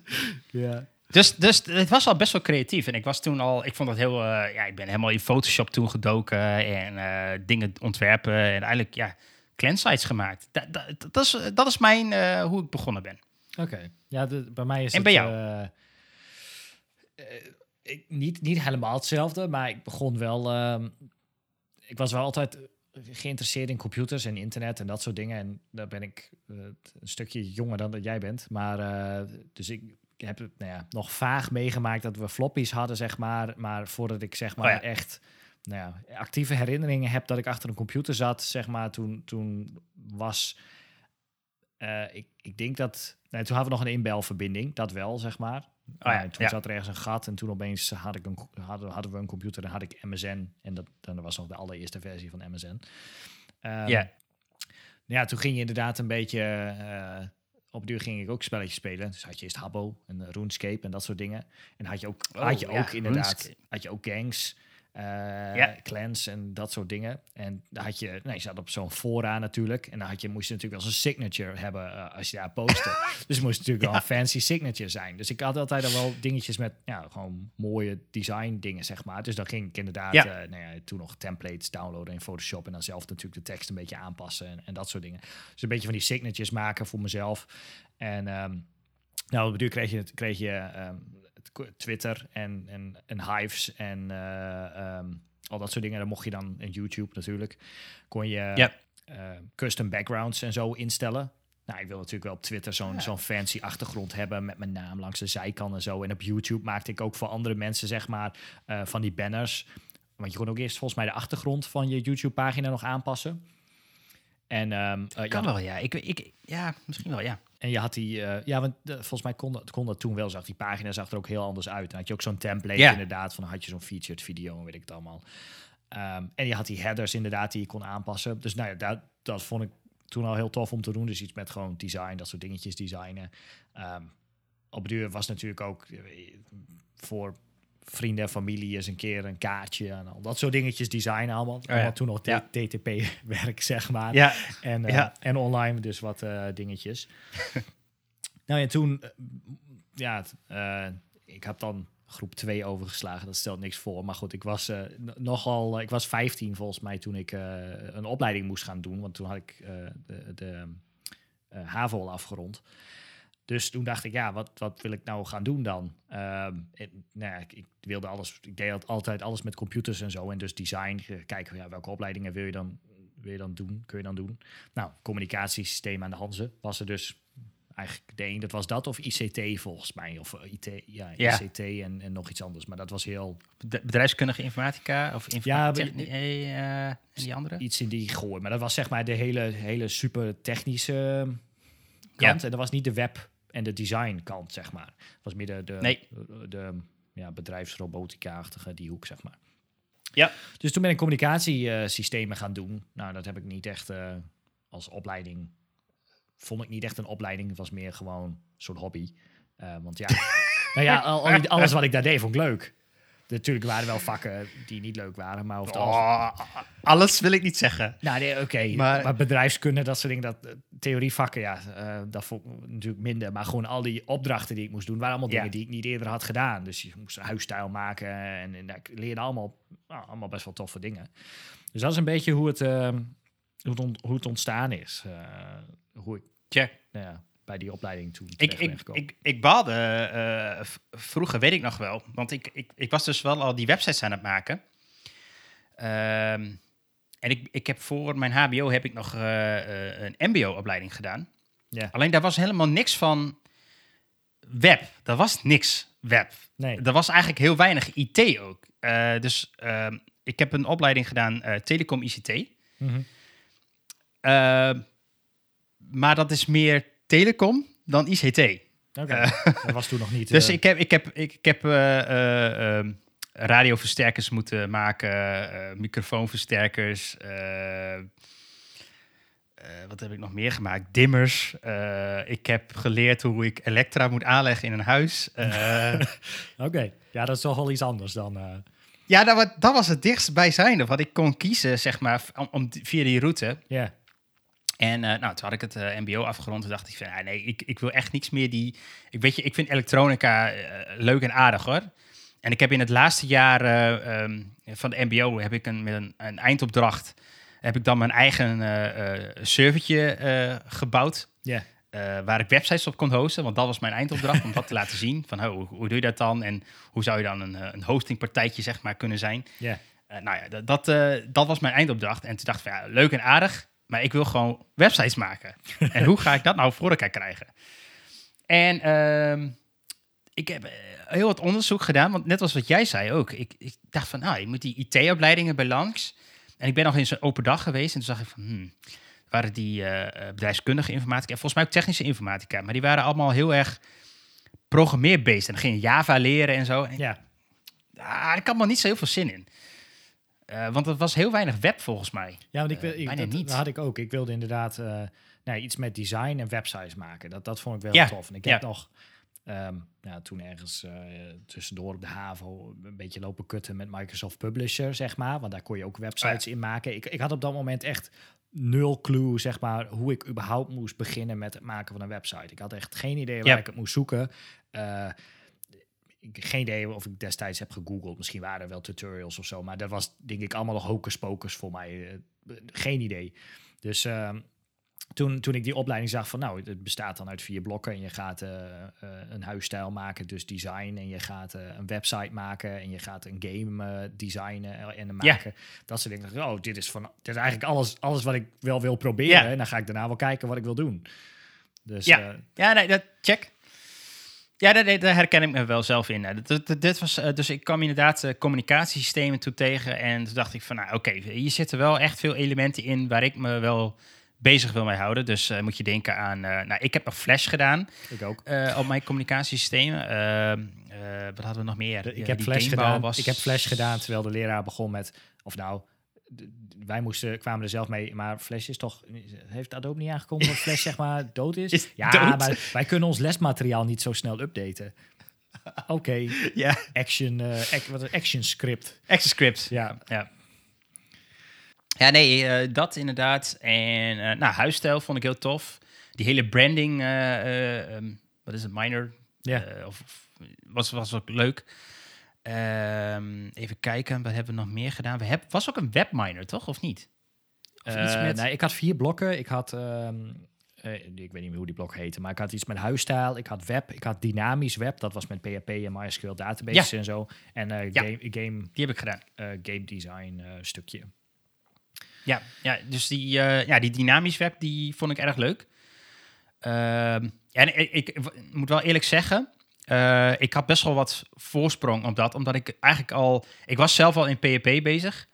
ja. Dus, dus het was al best wel creatief. En ik was toen al, ik vond dat heel, eh, ja, ik ben helemaal in Photoshop toen gedoken en eh, dingen ontwerpen en eigenlijk, ja, sites gemaakt. Dat, dat, dat, is, dat is mijn, eh, hoe ik begonnen ben. Oké. Ja, de, bij mij is En het... bij jou? ik, niet, niet helemaal hetzelfde, maar ik begon wel... ehm, ik was wel altijd geïnteresseerd in computers en internet en dat soort dingen. En daar ben ik een stukje jonger dan dat jij bent. Maar dus ik heb het nou ja, nog vaag meegemaakt dat we floppies hadden, zeg maar. Maar voordat ik zeg maar Oh ja. echt nou ja, actieve herinneringen heb dat ik achter een computer zat, zeg maar, toen, toen was... eh, ik, ik denk dat... Nee, toen hadden we nog een inbelverbinding, dat wel, zeg maar. Oh ja, Eh, toen ja. zat er ergens een gat en toen opeens had ik een, hadden, hadden we een computer en had ik MSN. En dat, dan was nog de allereerste versie van MSN. Ehm, Ja. ja, toen ging je inderdaad een beetje... eh, op duur ging ik ook spelletjes spelen. Dus had je eerst Habbo en eh, RuneScape en dat soort dingen. En had je ook, Oh, had je ja, ook inderdaad RuneScape. had je ook gangs, Ja. clans en dat soort dingen. En dan had je, nou, je zat op zo'n fora natuurlijk. En dan had je, moest je natuurlijk wel zo'n signature hebben eh, als je daar postte. dus het moest natuurlijk wel een fancy signature zijn. Dus ik had altijd al wel dingetjes met ja, gewoon mooie design dingen, zeg maar. Dus dan ging ik inderdaad, Ja. eh, nou ja, toen nog templates downloaden in Photoshop. En dan zelf natuurlijk de tekst een beetje aanpassen en, en dat soort dingen. Dus een beetje van die signatures maken voor mezelf. En ehm, nou, op de duur kreeg je, kreeg je ehm, Twitter en, en, en Hives en eh, ehm, al dat soort dingen. Dan mocht je dan in YouTube natuurlijk, kon je Ja. eh, custom backgrounds en zo instellen. Nou, ik wil natuurlijk wel op Twitter zo'n zo'n fancy achtergrond hebben met mijn naam langs de zijkant en zo. En op YouTube maakte ik ook voor andere mensen, zeg maar, eh, van die banners. Want je kon ook eerst volgens mij de achtergrond van je YouTube-pagina nog aanpassen. En, ehm, eh, Kan ja, wel, ja. Ik, ik, ja, misschien wel, ja. En je had die, eh, ja, want eh, volgens mij kon dat, kon dat toen wel, zag die pagina zag er ook heel anders uit. Dan had je ook zo'n template inderdaad, van had je zo'n featured video en weet ik het allemaal. Ehm, en je had die headers inderdaad die je kon aanpassen. Dus nou ja, dat, dat vond ik toen al heel tof om te doen. Dus iets met gewoon design, dat soort dingetjes designen. Ehm, op duur was natuurlijk ook eh, voor vrienden en familie eens een keer een kaartje en al dat soort dingetjes designen allemaal. ja. allemaal toen nog Ja. TTP-werk, zeg maar. Ja, En, Ja. en online dus wat eh, dingetjes. nou ja, toen... eh, ja, ik heb dan groep 2 overgeslagen. Dat stelt niks voor. Maar goed, ik was nogal... ik was 15 volgens mij toen ik een opleiding moest gaan doen. Want toen had ik de, de HAVO al afgerond. Dus toen dacht ik, ja, wat, wat wil ik nou gaan doen dan? Ehm, en, nou ja, ik, ik wilde alles, ik deed al- altijd alles met computers en zo. En dus design, eh, kijken ja, welke opleidingen wil je dan, wil je dan doen, kun je dan doen. Nou, communicatiesysteem aan de Hanze was er dus eigenlijk de een, dat was dat, of ICT volgens mij. Of eh, IT, ja, Ja. ICT en, en nog iets anders. Maar dat was heel Bed- bedrijfskundige informatica of Ja, informatica maar- en die andere? iets in die gooi. Maar dat was zeg maar de hele, hele super technische kant. Ja. En dat was niet de web en de design kant, zeg maar. Het was meer de, de, Nee. de, de, ja, bedrijfsrobotica-achtige die hoek, zeg maar. Ja. Dus toen ben ik communicatiesystemen gaan doen. Nou, dat heb ik niet echt eh, als opleiding. Vond ik niet echt een opleiding. Het was meer gewoon een soort hobby. Eh, want ja, nou ja, al- al- alles wat ik daar deed vond ik leuk. Natuurlijk waren er wel vakken die niet leuk waren, maar over Oh, alles wil ik niet zeggen. nou, nee, oké. Maar, Maar- bedrijfskunde, dat soort dingen, dat eh, theorievakken, ja, eh, dat vond ik natuurlijk minder. Maar gewoon al die opdrachten die ik moest doen, waren allemaal Ja. dingen die ik niet eerder had gedaan. Dus je moest een huisstijl maken en, en ik leerde allemaal, nou, allemaal best wel toffe dingen. Dus dat is een beetje hoe het, eh, hoe het, ont- hoe het ontstaan is. hoe ik Check. nou ja, bij die opleiding toen Ik, ik, gekomen. ik, ik baalde eh, vroeger, weet ik nog wel. Want ik, ik, ik was dus wel al die websites aan het maken. Ehm, en ik, ik heb voor mijn HBO heb ik nog eh, eh, een MBO-opleiding gedaan. ja, Alleen daar was helemaal niks van web. Er was niks web. nee. Er was eigenlijk heel weinig IT ook. Dus ehm, ik heb een opleiding gedaan, Telecom ICT. Mhm. Eh, maar dat is meer telecom dan ICT. Oké, dat was toen nog niet. Dus eh, ik heb, ik heb, ik, ik heb eh, eh, ehm, radioversterkers moeten maken, eh, microfoonversterkers. eh, eh, wat heb ik nog meer gemaakt? Dimmers. Eh, ik heb geleerd hoe ik elektra moet aanleggen in een huis. Eh, Oké, ja, dat is toch wel iets anders dan... eh, ja, dat, wa- dat was het dichtst bijzijnde wat ik kon kiezen, zeg maar, om, om- via die route. Ja, En eh, nou, toen had ik het eh, MBO afgerond. Toen dacht ik van, nee, ik, ik wil echt niks meer die. Ik weet je, ik vind elektronica eh, leuk en aardig hoor. En ik heb in het laatste jaar eh, ehm, van de MBO heb ik een, met een, een eindopdracht. Heb ik dan mijn eigen servertje gebouwd. Ja. waar ik websites op kon hosten. Want dat was mijn eindopdracht om dat te laten zien. Van oh, hoe, hoe doe je dat dan? En hoe zou je dan een, een hostingpartijtje zeg maar kunnen zijn? Ja. Nou ja, dat, dat, dat was mijn eindopdracht. En toen dacht ik van ja, leuk en aardig. Maar ik wil gewoon websites maken. en hoe ga ik dat nou voor elkaar krijgen? En ehm, ik heb eh, heel wat onderzoek gedaan. Want net als wat jij zei ook. Ik, ik dacht van nou, je moet die IT-opleidingen bij langs. En ik ben nog eens een open dag geweest. En toen zag ik van hmm, waren die eh, eh, bedrijfskundige informatica. En volgens mij ook technische informatica. Maar die waren allemaal heel erg programmeerbased. En dan ging je Java leren en zo. En Ja. ah, ik had maar niet zo heel veel zin in. Eh, want het was heel weinig web volgens mij. Ja, want ik, Eh, wil, ik, dat, had ik ook. Ik wilde inderdaad eh, nou, iets met design en websites maken. Dat, dat vond ik wel Ja, tof. En ik ja. heb nog ehm, ja, toen ergens tussendoor op de HAVO een beetje lopen kutten met Microsoft Publisher, zeg maar. Want daar kon je ook websites in maken. Ik, ik had op dat moment echt nul clue, zeg maar, hoe ik überhaupt moest beginnen met het maken van een website. Ik had echt geen idee waar ik het moest zoeken. Ik geen idee of ik destijds heb gegoogeld. Misschien waren er wel tutorials of zo. Maar dat was denk ik allemaal nog hocus pocus voor mij. Eh, geen idee. Dus ehm, toen, toen ik die opleiding zag van nou, het bestaat dan uit vier blokken. En je gaat eh, eh, een huisstijl maken, dus design. En je gaat een website maken. En je gaat een game designen en Ja. maken. Dat soort dingen. Oh, dit is, van, dit is eigenlijk alles, alles wat ik wel wil proberen. Ja. En dan ga ik daarna wel kijken wat ik wil doen. Dus Ja. Ja, nee, dat check. Ja, daar, daar herken ik me wel zelf in. Eh, dit- dit- was, eh, dus ik kwam inderdaad eh, communicatiesystemen toe tegen. En toen dacht ik van, nou oké, hier zitten wel echt veel elementen in waar ik me wel bezig wil mee houden. Dus eh, moet je denken aan, nou ik heb nog Flash gedaan ik ook. op mijn communicatiesystemen. Eh, eh, wat hadden we nog meer? Ik, heb flash gedaan, was- ik heb Flash gedaan terwijl de leraar begon met... Of nou, wij moesten, kwamen er zelf mee, maar Flash is toch... Heeft Adobe niet aangekomen dat Flash zeg maar dood is? Is ja, dood? maar wij kunnen ons lesmateriaal niet zo snel updaten. Oké, Ja, action, eh, ac- wat action script. ActionScript. Ja, Ja. Ja, nee, eh, dat inderdaad. En eh, nou, huisstijl vond ik heel tof. Die hele branding, eh, eh, ehm, wat is het, minor? Ja. Of, of- was, was ook leuk. Ehm, even kijken, wat hebben we nog meer gedaan? We hebben, was ook een webminer, toch? Of niet? Of iets Eh, met... nee, ik had vier blokken. Ik had, ehm, eh, ik weet niet meer hoe die blok heette, maar ik had iets met huisstijl. Ik had web, ik had dynamisch web. Dat was met PHP en MySQL databases en zo. En eh, Ja. game, game, Die heb ik gedaan. game design stukje. Ja, ja dus die, ja, die dynamisch web, die vond ik erg leuk. Ehm, en ik moet wel eerlijk zeggen, eh, ik had best wel wat voorsprong op dat, omdat ik eigenlijk al, ik was zelf al in PHP bezig.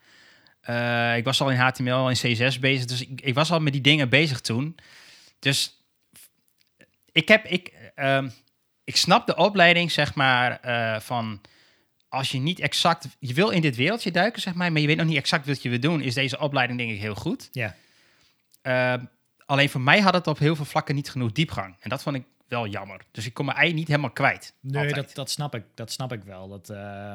Eh, ik was al in HTML en CSS bezig, dus ik, ik was al met die dingen bezig toen. Dus ik heb, ik, ehm, ik snap de opleiding, zeg maar, eh, van als je niet exact, je wil in dit wereldje duiken, zeg maar, maar je weet nog niet exact wat je wil doen, is deze opleiding denk ik heel goed. Ja. Ehm, alleen voor mij had het op heel veel vlakken niet genoeg diepgang. En dat vond ik wel jammer. Dus ik kon mijn ei niet helemaal kwijt. Nee, Altijd. dat, dat, snap ik, dat snap ik wel. Dat, eh,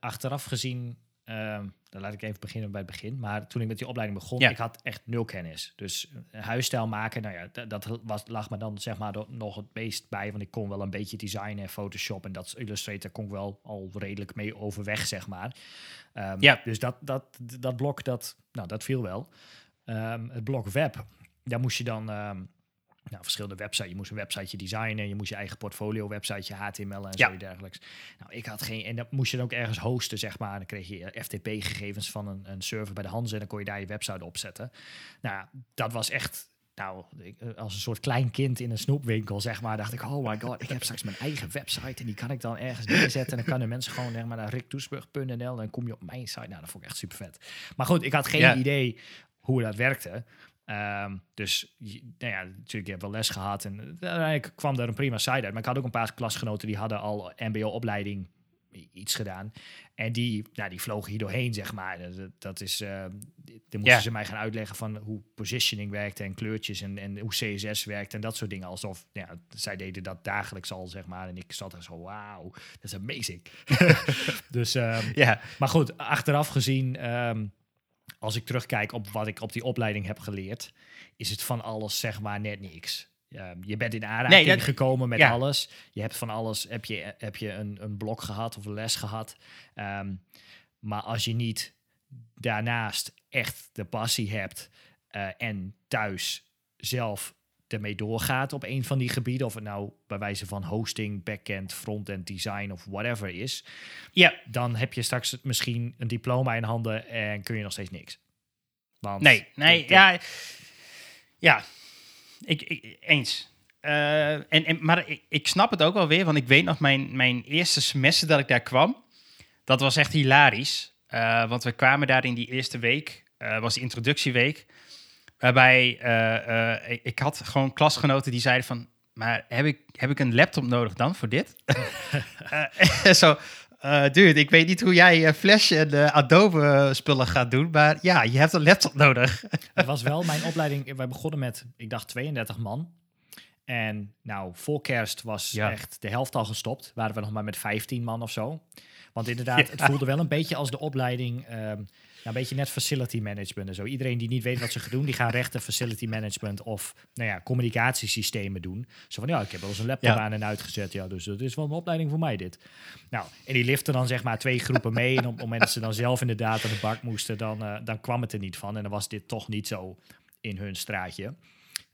achteraf gezien, eh, dan laat ik even beginnen bij het begin. Maar toen ik met die opleiding begon, Ja. ik had echt nul kennis. Dus huisstijl maken, nou ja, dat was, lag me dan zeg maar nog het meest bij. Want ik kon wel een beetje designen en Photoshop en dat Illustrator kon ik wel al redelijk mee overweg, zeg maar. Ehm, Ja. Dus dat, dat, dat blok, dat, nou, dat viel wel. Ehm, het blok web, daar moest je dan... ehm, nou, verschillende websites. Je moest een websiteje designen. Je moest je eigen portfolio websiteje, HTML en Ja. zo dergelijks. Nou, ik had geen... En dat moest je dan ook ergens hosten, zeg maar. Dan kreeg je FTP-gegevens van een, een server bij de Hans... en dan kon je daar je website op zetten. Nou, dat was echt... Nou, eh, als een soort klein kind in een snoepwinkel, zeg maar, dacht ik, oh my god, ik heb straks mijn eigen website en die kan ik dan ergens neerzetten. En dan kunnen mensen gewoon zeg maar, naar riktoesburg.nl en dan kom je op mijn site. Nou, dat vond ik echt super vet. Maar goed, ik had geen Ja. idee hoe dat werkte. Ehm, dus nou ja, natuurlijk, ik heb wel les gehad en eh, uiteindelijk kwam er een prima site uit. Maar ik had ook een paar klasgenoten die hadden al MBO-opleiding iets gedaan. En die, nou, die vlogen hier doorheen, zeg maar. Dat, dat is, eh, dan moesten ze mij gaan uitleggen van hoe positioning werkt en kleurtjes en, en hoe CSS werkt en dat soort dingen. Alsof ja, zij deden dat dagelijks al, zeg maar. En ik zat er zo, wauw, dat is amazing. dus, ehm, Ja, maar goed, achteraf gezien, ehm, als ik terugkijk op wat ik op die opleiding heb geleerd, is het van alles zeg maar net niks. Ja, je bent in aanraking Nee, dat- gekomen met ja. alles. Je hebt van alles, heb je, heb je een, een blok gehad of een les gehad. Ehm, maar als je niet daarnaast echt de passie hebt eh, en thuis zelf ermee doorgaat op een van die gebieden, of het nou bij wijze van hosting, backend, frontend design of whatever is, Ja, dan heb je straks misschien een diploma in handen en kun je nog steeds niks. Want nee, nee, ja. Ja, ik, ik- eens. Eh, en, en, maar ik, ik snap het ook wel weer, want ik weet nog mijn, mijn eerste semester dat ik daar kwam. Dat was echt hilarisch. Eh, want we kwamen daar in die eerste week, eh, was de introductieweek. Waarbij eh, eh, ik, ik had gewoon klasgenoten die zeiden van... Maar heb ik, heb ik een laptop nodig dan voor dit? Eh, zo, eh dude, ik weet niet hoe jij Flash en Adobe spullen gaat doen. Maar ja, je hebt een laptop nodig. Het was wel mijn opleiding. Wij begonnen met, ik dacht, 32 man. En nou, voor kerst was Ja. echt de helft al gestopt. Waren we nog maar met 15 man of zo. Want inderdaad, Ja. het voelde wel een beetje als de opleiding. ehm, een beetje net facility management en zo. Iedereen die niet weet wat ze gaan doen, die gaan rechten facility management of nou ja, communicatiesystemen doen. Zo van ja, ik heb wel eens een laptop Ja. aan en uitgezet. Ja, dus het is wel een opleiding voor mij dit. Nou, en die liften dan zeg maar twee groepen mee. En op het moment dat ze dan zelf inderdaad aan de bak moesten, dan, eh, dan kwam het er niet van. En dan was dit toch niet zo in hun straatje.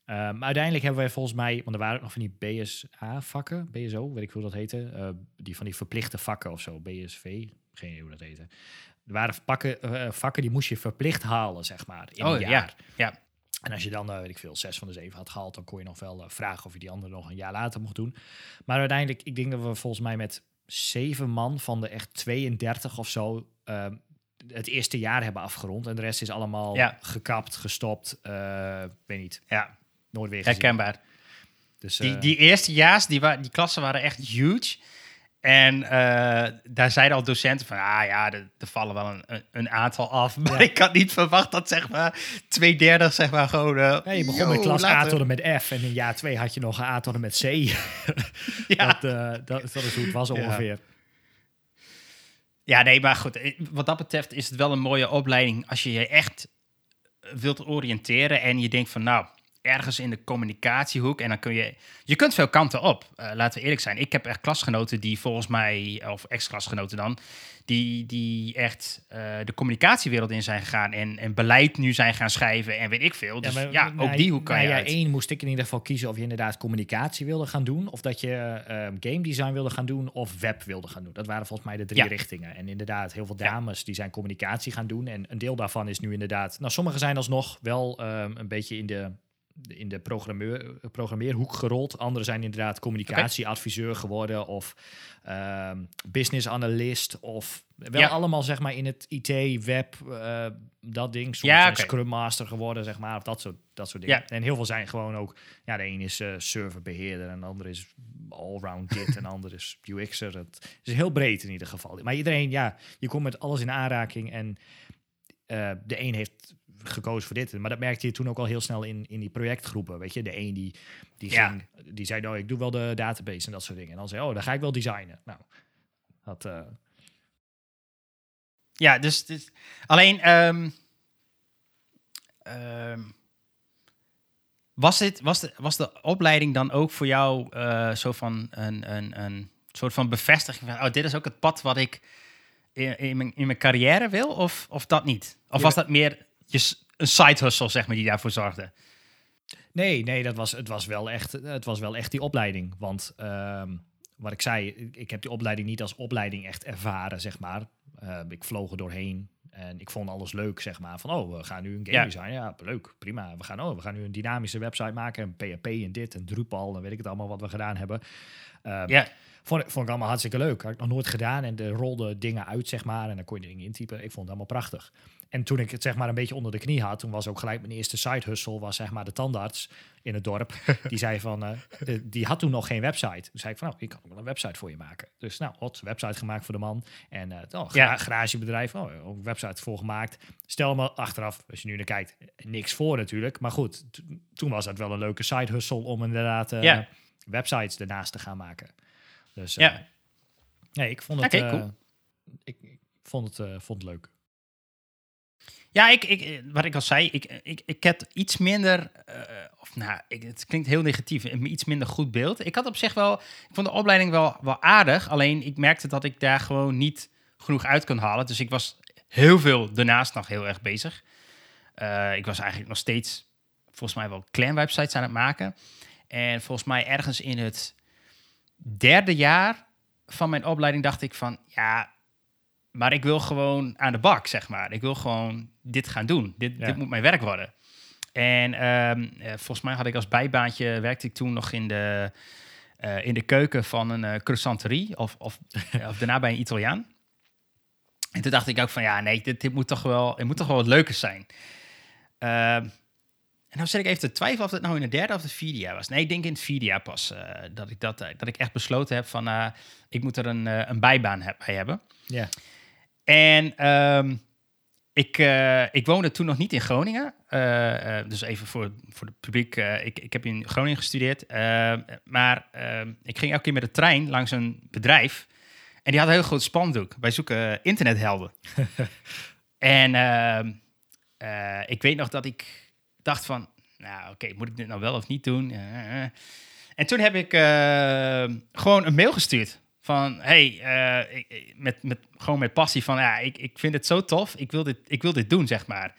Eh, maar uiteindelijk hebben wij volgens mij, want er waren ook nog van die BSA-vakken, BSO, weet ik hoe dat heette, eh, die van die verplichte vakken of zo, BSV, geen idee hoe dat heette. Er waren pakken, eh, vakken die moest je verplicht halen, zeg maar, in Oh, een ja. jaar. Ja. En als je dan, eh, weet ik veel, zes van de zeven had gehaald, dan kon je nog wel eh, vragen of je die andere nog een jaar later mocht doen. Maar uiteindelijk, ik denk dat we volgens mij met zeven man van de echt 32 of zo eh, het eerste jaar hebben afgerond. En de rest is allemaal Ja. gekapt, gestopt, weet niet, ja, nooit weer gezien. herkenbaar. Dus, Die, die eerstejaars, die, wa- die klassen waren echt huge. En eh, daar zeiden al docenten van, ah ja, er, er vallen wel een, een, aantal af. Maar Ja. ik had niet verwacht dat zeg maar twee derde zeg maar gewoon... eh, ja, je begon yo, met klas A tot en met F. En in jaar twee had je nog een A tot en met C. Ja. dat, eh, dat, dat is hoe het was ongeveer. Ja, nee, maar goed. Wat dat betreft is het wel een mooie opleiding als je je echt wilt oriënteren en je denkt van nou, ergens in de communicatiehoek en dan kun je, je kunt veel kanten op. Eh, laten we eerlijk zijn. Ik heb echt klasgenoten die volgens mij, of ex-klasgenoten dan, die, die echt eh, de communicatiewereld in zijn gegaan en, en beleid nu zijn gaan schrijven en weet ik veel. Dus ja, maar- ook die hoe kan je ja, één moest ik in ieder geval kiezen of je inderdaad communicatie wilde gaan doen. Of dat je eh, game design wilde gaan doen of web wilde gaan doen. Dat waren volgens mij de drie Ja. richtingen. En inderdaad, heel veel dames die zijn communicatie gaan doen. En een deel daarvan is nu inderdaad... Nou, sommigen zijn alsnog wel ehm, een beetje in de, in de programmeur, programmeerhoek gerold. Anderen zijn inderdaad communicatieadviseur geworden of ehm, business analyst of wel Ja. allemaal zeg maar in het IT, web, eh, dat ding. Soms Ja. Scrum Master geworden, zeg maar, of dat soort, dat soort dingen. Ja. En heel veel zijn gewoon ook, ja, de een is eh, serverbeheerder en de ander is allround dit en de ander is UX'er. Het is heel breed in ieder geval. Maar iedereen, ja, je komt met alles in aanraking en eh, de een heeft gekozen voor dit. Maar dat merkte je toen ook al heel snel in, in die projectgroepen. Weet je, de een die, die, Ja. ging, die zei, oh, ik doe wel de database en dat soort dingen. En dan zei, oh, dan ga ik wel designen. Nou, dat, eh, Ja, dus, dus alleen ehm, ehm, was, dit, was, de, was de opleiding dan ook voor jou eh, zo van een, een, een soort van bevestiging van, oh, dit is ook het pad wat ik in, in, mijn, in mijn carrière wil, of, of dat niet? Of Ja. was dat meer je, een side hustle, zeg maar, die daarvoor zorgde? Nee, nee, dat was, het, was wel echt, het was wel echt die opleiding. Want ehm, wat ik zei, ik, heb die opleiding niet als opleiding echt ervaren, zeg maar. Eh, ik vloog er doorheen en ik vond alles leuk, zeg maar. Van, oh, we gaan nu een game Ja. design. Ja, leuk, prima. We gaan, oh, we gaan nu een dynamische website maken. En PHP en dit en Drupal en weet ik het allemaal wat we gedaan hebben. Ehm, Ja, Vond, ik- vond ik allemaal hartstikke leuk. Had ik nog nooit gedaan. En er rolden dingen uit, zeg maar. En dan kon je dingen intypen. Ik vond het allemaal prachtig. En toen ik het zeg maar een beetje onder de knie had, toen was ook gelijk mijn eerste side hustle, was zeg maar de tandarts in het dorp. Die zei van, eh, eh, die had toen nog geen website. Toen zei ik van, nou, ik kan ook wel een website voor je maken. Dus nou, hot, website gemaakt voor de man. En oh, gra- Ja. garagebedrijf, oh, ook website voor gemaakt. Stel me achteraf, als je nu naar kijkt, niks voor natuurlijk. Maar goed, toen was dat wel een leuke side hustle om inderdaad Ja. websites ernaast te gaan maken. Dus Ja. nee, ik vond het, cool. ik, ik vond het, vond het leuk. Ja, ik, ik, wat ik al zei, ik, ik, ik heb iets minder, eh, of nou, ik, het klinkt heel negatief, iets minder goed beeld. Ik had op zich wel, ik vond de opleiding wel, wel aardig, alleen ik merkte dat ik daar gewoon niet genoeg uit kon halen. Dus ik was heel veel daarnaast nog heel erg bezig. Eh, ik was eigenlijk nog steeds, volgens mij wel clan websites aan het maken. En volgens mij ergens in het derde jaar van mijn opleiding dacht ik van, ja, maar ik wil gewoon aan de bak, zeg maar. Ik wil gewoon dit gaan doen. Dit, Ja. dit moet mijn werk worden. En ehm, eh, volgens mij had ik als bijbaantje, werkte ik toen nog in de, eh, in de keuken van een eh, croissanterie of, of, of daarna bij een Italiaan. En toen dacht ik ook van, ja, nee, dit, dit moet toch wel, het moet toch wel wat leukers zijn. Ehm, en nou zit ik even te twijfelen of het nou in het derde of het vierde jaar was. Nee, ik denk in het vierde jaar pas dat, ik dat, dat ik echt besloten heb van, ik moet er een, een bijbaan heb, bij hebben. Ja. En ehm, ik, eh, ik woonde toen nog niet in Groningen. Eh, eh, dus even voor, voor het publiek. ik, ik heb in Groningen gestudeerd. Eh, maar ehm, ik ging elke keer met de trein langs een bedrijf. En die had een heel groot spandoek. Wij zoeken internethelden. en ehm, ik weet nog dat ik dacht van... Nou, oké, moet ik dit nou wel of niet doen? En toen heb ik gewoon een mail gestuurd. Van, hey, eh, met, met, gewoon met passie van, ja, ik, ik vind het zo tof. Ik wil dit, ik wil dit doen, zeg maar.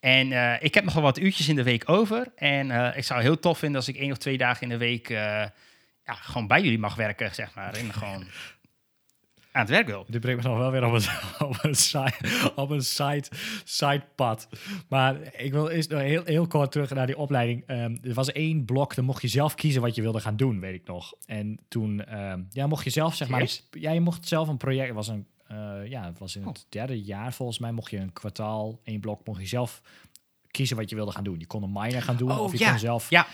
En eh, ik heb nog wel wat uurtjes in de week over. En eh, ik zou heel tof vinden als ik één of twee dagen in de week... ja, gewoon bij jullie mag werken, zeg maar. En gewoon aan het werk wil. Dit brengt me nog wel weer op een, op een, side, op een side, sidepad. Maar ik wil eerst nog heel, heel kort terug naar die opleiding. Ehm, er was één blok, dan mocht je zelf kiezen wat je wilde gaan doen, weet ik nog. En toen ehm, ja, mocht je zelf, zeg maar... Serieus? Ja, je mocht zelf een project... Het was, een, eh, ja, het was in Oh. het derde jaar volgens mij. Mocht je een kwartaal, één blok, mocht je zelf kiezen wat je wilde gaan doen. Je kon een minor gaan doen Oh, of je ja. kon zelf Ja,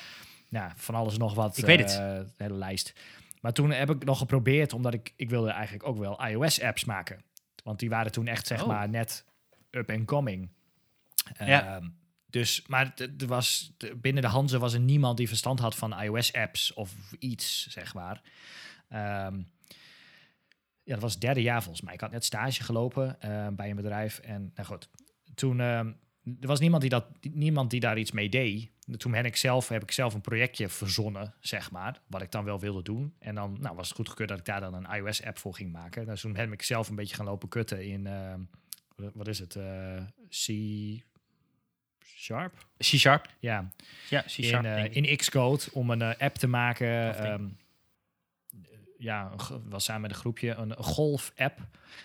ja, van alles nog wat. Ik weet het. eh, de hele lijst. Maar toen heb ik nog geprobeerd, omdat ik, ik wilde eigenlijk ook wel iOS-apps maken. Want die waren toen echt, zeg Oh. maar, net up and coming. Ja. Ehm, dus, maar er was, binnen de Hanze was er niemand die verstand had van iOS-apps of iets, zeg maar. Ehm, ja, dat was het derde jaar volgens mij. Ik had net stage gelopen eh, bij een bedrijf. En nou goed, toen ehm, er was niemand die, dat, niemand die daar iets mee deed. Toen ben ik zelf, heb ik zelf een projectje verzonnen, zeg maar. Wat ik dan wel wilde doen. En dan nou, was het goedgekeurd dat ik daar dan een iOS-app voor ging maken. Dus toen heb ik zelf een beetje gaan lopen kutten in, ehm, wat- is het, eh, C Sharp? C-Sharp. Ja, Ja, C-Sharp. in, eh, in Xcode om een eh, app te maken. Ehm, ja, was samen met een groepje een, golf-app.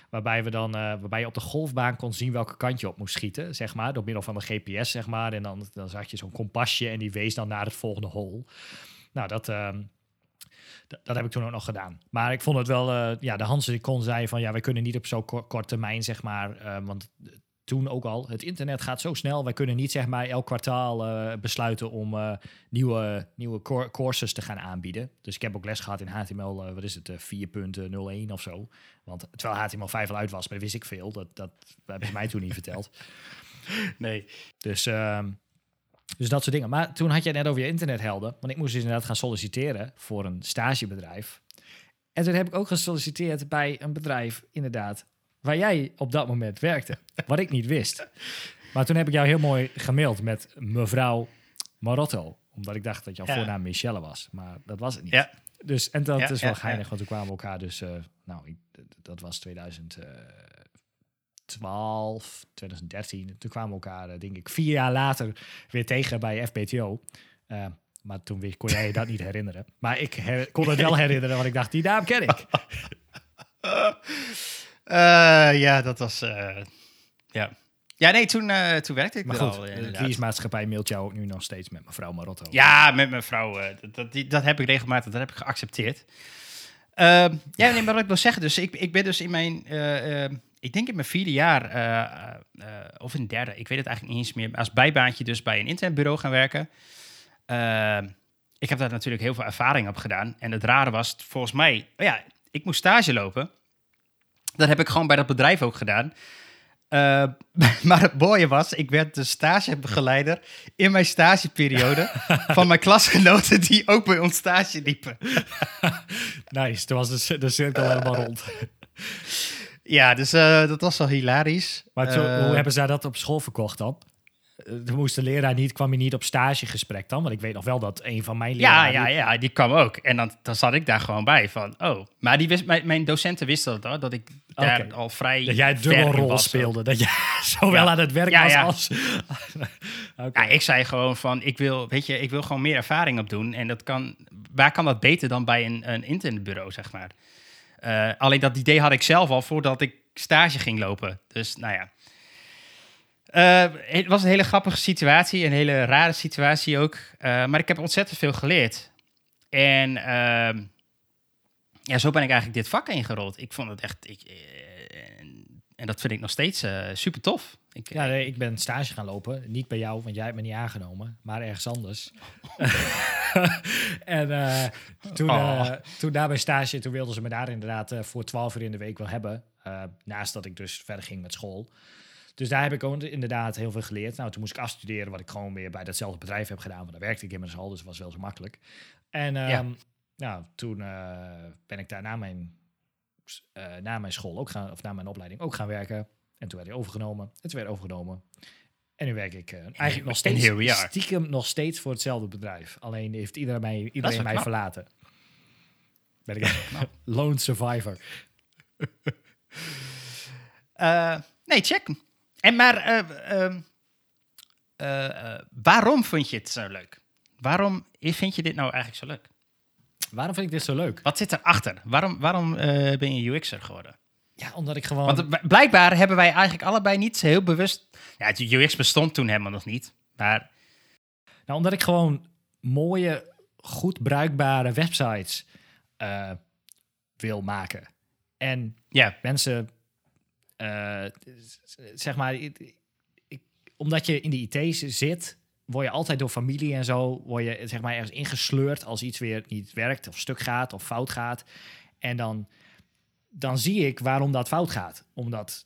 Waarbij, we dan, eh, waarbij je op de golfbaan kon zien welke kant je op moest schieten, zeg maar. Door middel van een GPS, zeg maar. En dan, dan zag je zo'n kompasje en die wees dan naar het volgende hole. Nou, dat, ehm, dat heb ik toen ook nog gedaan. Maar ik vond het wel, eh, ja, de Hansen die kon zei van ja, wij kunnen niet op zo'n kort, kort termijn, zeg maar. eh, want toen ook al, het internet gaat zo snel. Wij kunnen niet zeg maar elk kwartaal eh, besluiten om eh, nieuwe, nieuwe cour- courses te gaan aanbieden. Dus ik heb ook les gehad in HTML, eh, wat is het, eh, 4.01 of zo. Want terwijl HTML5 al uit was, maar dat wist ik veel. Dat, dat hebben ze mij toen niet verteld. Nee. Dus, ehm, dus dat soort dingen. Maar toen had je het net over je internethelden. Want ik moest dus inderdaad gaan solliciteren voor een stagebedrijf. En toen heb ik ook gesolliciteerd bij een bedrijf, inderdaad, waar jij op dat moment werkte. Wat ik niet wist. Maar toen heb ik jou heel mooi gemaild met mevrouw Marotto. Omdat ik dacht dat jouw Ja. voornaam Michelle was. Maar dat was het niet. Ja. Dus, en dat Ja, is wel geinig, want toen kwamen we elkaar dus... eh, nou, ik, dat was 2012, 2013. Toen kwamen we elkaar, eh, denk ik, vier jaar later weer tegen bij FBTO. Eh, maar toen kon jij je dat niet herinneren. Maar ik her- kon het wel herinneren, want ik dacht, die naam ken ik. Eh, ja, dat was... eh, ja. Ja, nee, toen, eh, toen werkte ik Maar goed, al, de kiesmaatschappij mailt jou ook nu nog steeds met mevrouw Marotto. Ja, met mijn vrouw. eh, dat, die, dat heb ik regelmatig, dat heb ik geaccepteerd. Ehm, ja, nee, maar wat ik wil zeggen, dus ik, ik ben dus in mijn, eh, eh, ik denk in mijn vierde jaar, of in derde, ik weet het eigenlijk niet eens meer, als bijbaantje dus bij een internetbureau gaan werken. Ehm, ik heb daar natuurlijk heel veel ervaring op gedaan. En het rare was, volgens mij, oh ja, ik moest stage lopen. Dat heb ik gewoon bij dat bedrijf ook gedaan. Eh, maar het mooie was, ik werd de stagebegeleider in mijn stageperiode van mijn klasgenoten die ook bij ons stage liepen. Nice, toen was de, de cirkel helemaal rond. Ja, dus eh, dat was wel hilarisch. Maar zo, Eh, hoe hebben zij dat op school verkocht dan? Eh, moest de leraar niet, kwam hij niet op stagegesprek dan? Want ik weet nog wel dat een van mijn Ja, leraren... ja, ja, die kwam ook. En dan, dan zat ik daar gewoon bij van, oh. Maar die wist, mijn, mijn docenten wisten dat, hoor, dat ik daar al vrij Dat jij dubbelrol was. speelde. Dat jij zowel Ja. aan het werk Ja, was ja. als... Ja, ik zei gewoon van, ik wil, weet je, ik wil gewoon meer ervaring opdoen. En dat kan, waar kan dat beter dan bij een, een internetbureau, zeg maar. Eh, alleen dat idee had ik zelf al voordat ik stage ging lopen. Dus, nou ja. Eh, het was een hele grappige situatie, een hele rare situatie ook. Eh, maar ik heb ontzettend veel geleerd. En ehm, ja, zo ben ik eigenlijk dit vak ingerold. Ik vond het echt... Ik, eh, en, dat vind ik nog steeds super tof. Ik, Ja, nee, ik ben stage gaan lopen. Niet bij jou, want jij hebt me niet aangenomen. Maar ergens anders. en toen, Oh. toen na mijn stage, toen wilden ze me daar inderdaad voor 12 uur in de week wel hebben. Naast dat ik dus verder ging met school. Dus daar heb ik ook inderdaad heel veel geleerd. Nou, toen moest ik afstuderen, wat ik gewoon weer bij datzelfde bedrijf heb gedaan. Want daar werkte ik immers al, dus het was wel zo makkelijk. En ehm, Ja. nou, toen eh, ben ik daar na mijn, eh, na mijn school ook gaan, of na mijn opleiding ook gaan werken. En toen werd hij overgenomen. En toen werd overgenomen. En nu werk ik eh, eigenlijk nog steeds stiekem nog steeds voor hetzelfde bedrijf. Alleen heeft iedereen mij, iedereen mij knap. verlaten. Ben ik een lone survivor. Nee, check. En maar eh, ehm, eh, eh, waarom vond je het zo leuk? Waarom vind je dit nou eigenlijk zo leuk? Waarom vind ik dit zo leuk? Wat zit erachter? Waarom, waarom ben je UX'er geworden? Ja, omdat ik gewoon... Want blijkbaar hebben wij eigenlijk allebei niet heel bewust... Ja, het UX bestond toen helemaal nog niet. Maar Nou, omdat ik gewoon mooie, goed bruikbare websites wil maken. En ja, mensen, zeg maar, ik, ik- omdat je in de IT zit, word je altijd door familie en zo, word je zeg maar ergens ingesleurd als iets weer niet werkt of stuk gaat of fout gaat. En dan, dan zie ik waarom dat fout gaat. Omdat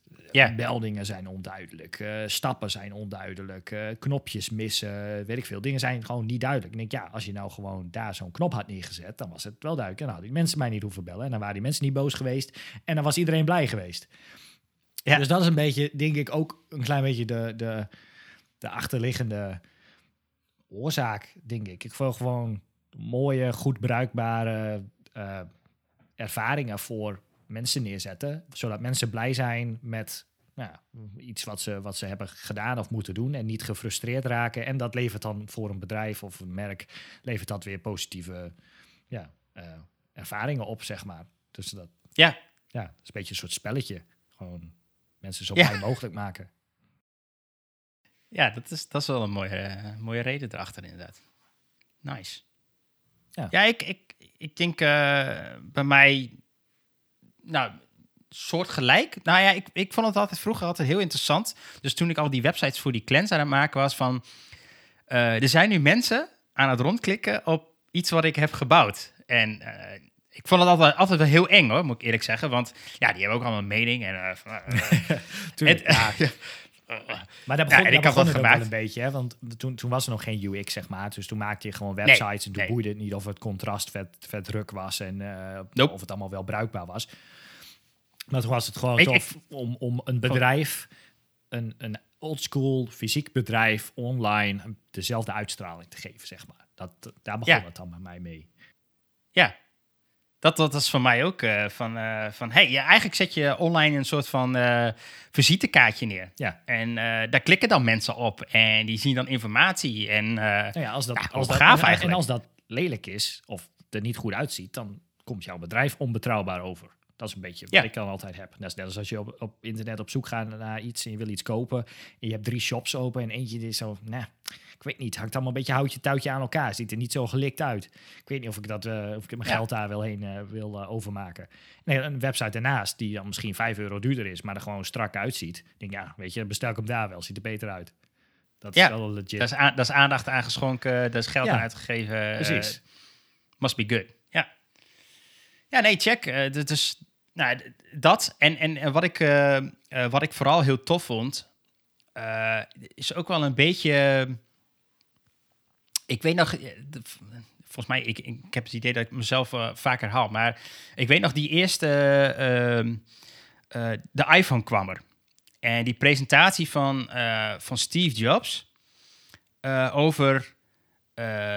eh, meldingen zijn onduidelijk, eh, stappen zijn onduidelijk, eh, knopjes missen, weet ik veel. Dingen zijn gewoon niet duidelijk. En ik denk, ja, als je nou gewoon daar zo'n knop had neergezet, dan was het wel duidelijk. En dan hadden die mensen mij niet hoeven bellen. En dan waren die mensen niet boos geweest. En dan was iedereen blij geweest. Ja. Dus dat is een beetje, denk ik, ook een klein beetje de, de, de achterliggende oorzaak, denk ik. Ik wil gewoon mooie, goed bruikbare eh, ervaringen voor mensen neerzetten. Zodat mensen blij zijn met nou, iets wat ze, wat ze hebben gedaan of moeten doen. En niet gefrustreerd raken. En dat levert dan voor een bedrijf of een merk, levert dat weer positieve ja, eh, ervaringen op, zeg maar. Dus dat, ja, ja, dat is een beetje een soort spelletje. Gewoon mensen zo Ja. blij mogelijk maken. ja dat, is, dat is wel een mooie, eh, mooie reden erachter inderdaad. Nice. Ja. Ja, ik, ik, ik denk eh, bij mij... Nou, soortgelijk. Nou ja, ik, ik vond het altijd vroeger altijd heel interessant. Dus toen ik al die websites voor die clans aan het maken was van... eh, er zijn nu mensen aan het rondklikken op iets wat ik heb gebouwd. En ik vond het altijd, altijd wel heel eng hoor, moet ik eerlijk zeggen. Want ja, die hebben ook allemaal een mening. En, van, Tuurlijk, en- ja. Maar daar begon, ik daar begon het ook wel gemaakt. een beetje, hè? want toen, toen was er nog geen UX, zeg maar. Dus toen maakte je gewoon websites en toen nee. boeide het niet of het contrast vet, vet druk was en Nope. of het allemaal wel bruikbaar was. Maar toen was het gewoon Ik- tof om, om een bedrijf, een, een oldschool fysiek bedrijf online dezelfde uitstraling te geven, zeg maar. Dat, daar begon Ja. het dan bij mij mee. Ja, dat, dat is voor mij ook eh, van, eh, van hey, ja, eigenlijk zet je online een soort van eh, visitekaartje neer. Ja. En daar klikken dan mensen op en die zien dan informatie. En Nou ja, als dat, Ja, als dat gaaf en- en, eigenlijk. als dat lelijk is of er niet goed uitziet, dan komt jouw bedrijf onbetrouwbaar over. Dat is een beetje wat Ja. ik dan altijd heb. Dat is net als als je op, op internet op zoek gaat naar iets en je wil iets kopen. En je hebt drie shops open en eentje is zo, nou, ik weet niet, hangt allemaal een beetje houtje touwtje aan elkaar. Ziet er niet zo gelikt uit. Ik weet niet of ik, dat, eh, of ik mijn Ja. geld daar wel heen eh, wil eh, overmaken. Nee, een website daarnaast die dan misschien 5 euro duurder is, maar er gewoon strak uitziet. Denk, ja, weet je, bestel ik hem daar wel. Ziet er beter uit. Dat is Ja, wel legit. daar, is daar is aandacht aan geschonken, daar is geld Ja. aan uitgegeven. Precies. must be good. Ja, ja nee, check. eh, d- dus nou, dat. En, en, en wat, ik, wat ik vooral heel tof vond, is ook wel een beetje. Ik weet nog. eh, Volgens mij, ik, ik, heb het idee dat ik mezelf eh, vaker haal. Maar ik weet nog die eerste ehm, eh, de iPhone kwam er. En die presentatie van, van Steve Jobs over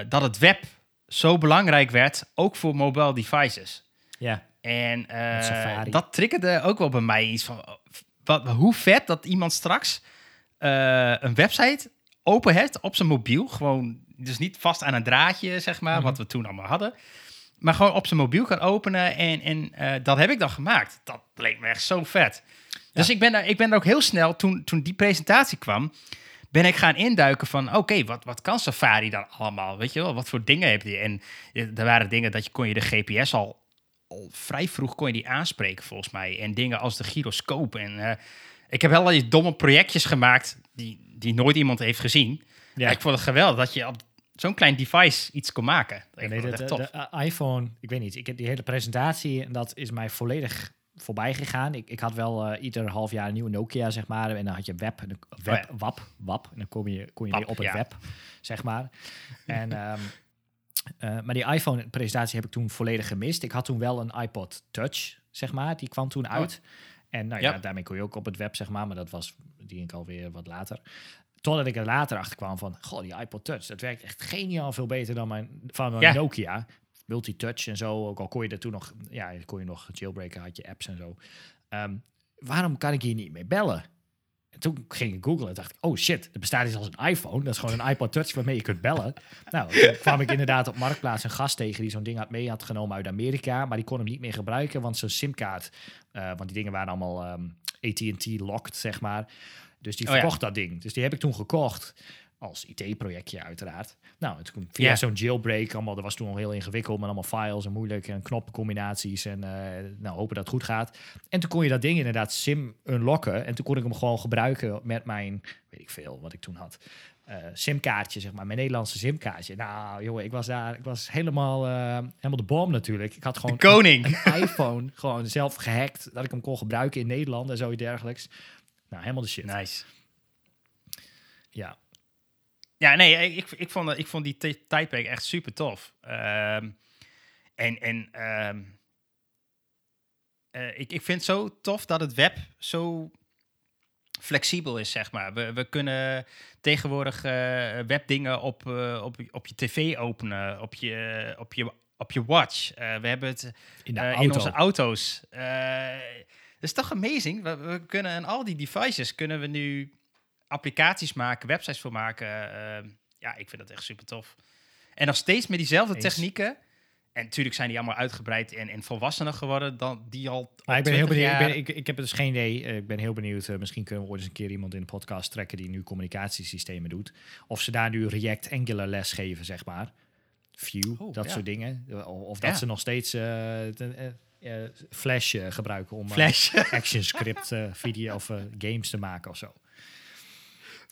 dat het web zo belangrijk werd, ook voor mobile devices. Ja. En dat triggerde ook wel bij mij iets van... Wat, hoe vet dat iemand straks een website open heeft op zijn mobiel. Gewoon, dus niet vast aan een draadje, zeg maar, Mhm. wat we toen allemaal hadden. Maar gewoon op zijn mobiel kan openen. En, en eh, dat heb ik dan gemaakt. Dat leek me echt zo vet. Dus ik ben, daar, ik ben er ook heel snel, toen, toen die presentatie kwam... ben ik gaan induiken van... oké, wat, wat kan Safari dan allemaal? Weet je wel, wat voor dingen heb je? En eh, er waren dingen dat je kon je de GPS al al vrij vroeg kon je die aanspreken, volgens mij. En dingen als de gyroscoop. En eh, ik heb wel die domme projectjes gemaakt die, die nooit iemand heeft gezien. Ja. Ik vond het geweldig dat je op zo'n klein device iets kon maken. Ik nee, het de, echt de, de iPhone, ik weet niet, ik heb die hele presentatie en dat is mij volledig voorbij gegaan. Ik, ik had wel eh, ieder half jaar een nieuwe Nokia, zeg maar. En dan had je web, en dan- web ja. WAP, WAP. En dan kom je, kon je WAP, weer op het ja. web, zeg maar. En, ehm, eh, maar die iPhone-presentatie heb ik toen volledig gemist. Ik had toen wel een iPod Touch, zeg maar. Die kwam toen uit. En nou ja, Ja. daarmee kon je ook op het web, zeg maar. Maar dat was, die ik alweer wat later. Totdat ik er later achter kwam van, goh, die iPod Touch, dat werkt echt geniaal veel beter dan mijn, van mijn Ja. Nokia. Multitouch en zo, ook al kon je er toen nog, ja, kon je nog jailbreken, had je apps en zo. Ehm, waarom kan ik hier niet mee bellen? En toen ging ik googlen en dacht ik, oh shit, er bestaat iets als een iPhone. Dat is gewoon een iPod Touch waarmee je kunt bellen. nou, toen kwam ik inderdaad op Marktplaats een gast tegen die zo'n ding had mee had genomen uit Amerika. Maar die kon hem niet meer gebruiken, want zijn simkaart, eh, want die dingen waren allemaal ehm, AT&T locked, zeg maar. Dus die Oh ja. verkocht dat ding. Dus die heb ik toen gekocht. Als IT-projectje uiteraard. Nou, en toen via Ja. zo'n jailbreak, allemaal, dat was toen al heel ingewikkeld met allemaal files en moeilijk en knoppencombinaties en eh, nou, hopen dat het goed gaat. En toen kon je dat ding inderdaad sim unlocken en toen kon ik hem gewoon gebruiken met mijn, weet ik veel, wat ik toen had. eh, simkaartje, zeg maar, mijn Nederlandse simkaartje. Nou, jongen, ik was daar, ik was helemaal, eh, helemaal de bom natuurlijk. Ik had De gewoon koning. een iPhone gewoon zelf gehackt, dat ik hem kon gebruiken in Nederland en zoiets dergelijks. Nou, helemaal de shit. Nice. Ja, Ja, nee, ik, ik, vond, ik vond die ti- tijdperk echt super tof. Ehm, en en ehm, eh, ik, ik vind het zo tof dat het web zo flexibel is, zeg maar. We, we kunnen tegenwoordig eh, webdingen op, eh, op, op je tv openen, op je, op je, op je watch. We hebben het in in onze auto's. Dat is toch amazing? We, we kunnen aan al die devices kunnen we nu applicaties maken, websites voor maken. Eh, ja, ik vind dat echt super tof. En nog steeds met diezelfde Eens. technieken. En natuurlijk zijn die allemaal uitgebreid en, en volwassener geworden dan die al. Maar ik ben heel 20 benieuwd. Ik, ben, ik, ik heb dus geen idee. Eh, ik ben heel benieuwd. eh, misschien kunnen we ooit eens een keer iemand in de podcast trekken die nu communicatiesystemen doet. Of ze daar nu React Angular les geven, zeg maar. Vue, Oh, dat ja. soort dingen. Of, of dat Ja. ze nog steeds de- eh, Flash eh, gebruiken om eh, Flash. action script eh, video of eh, games te maken of zo.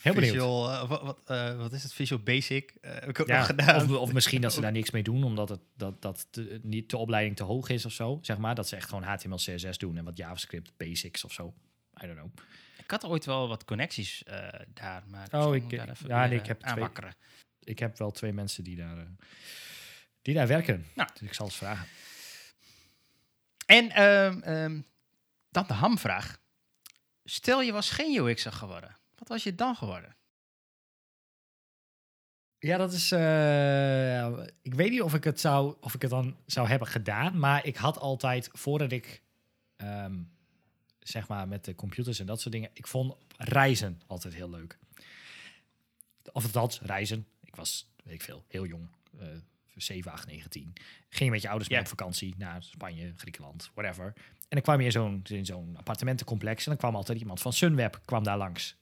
Heel benieuwd. Visual, eh, wat, wat, eh, wat is het? Visual Basic? Eh, heb ik ook nog Ja, gedaan. of, of misschien dat ze daar niks mee doen, omdat het, dat, dat te- niet de opleiding te hoog is of zo. Zeg maar dat ze echt gewoon HTML, CSS doen en wat JavaScript basics of zo. I don't know. Ik had ooit wel wat connecties eh, daar, maar Oh, ik- moet daar even ja, nee, eh, ik heb twee-. Ik heb wel twee mensen die daar, eh, die daar werken. Nou. Dus ik zal eens vragen. En ehm, dan de hamvraag. Stel je was geen UX'er geworden. Wat was je dan geworden? Ja, dat is. eh, ik weet niet of ik het zou, of ik het dan zou hebben gedaan, maar ik had altijd voordat ik, ehm, zeg maar, met de computers en dat soort dingen, ik vond reizen altijd heel leuk. Of althans, reizen. Ik was, weet ik veel, heel jong. eh 7, 8, 9, 10. Ging je met je ouders mee op vakantie naar Spanje, Griekenland, whatever. En dan kwam je in zo'n, in zo'n appartementencomplex en dan kwam altijd iemand van Sunweb kwam daar langs.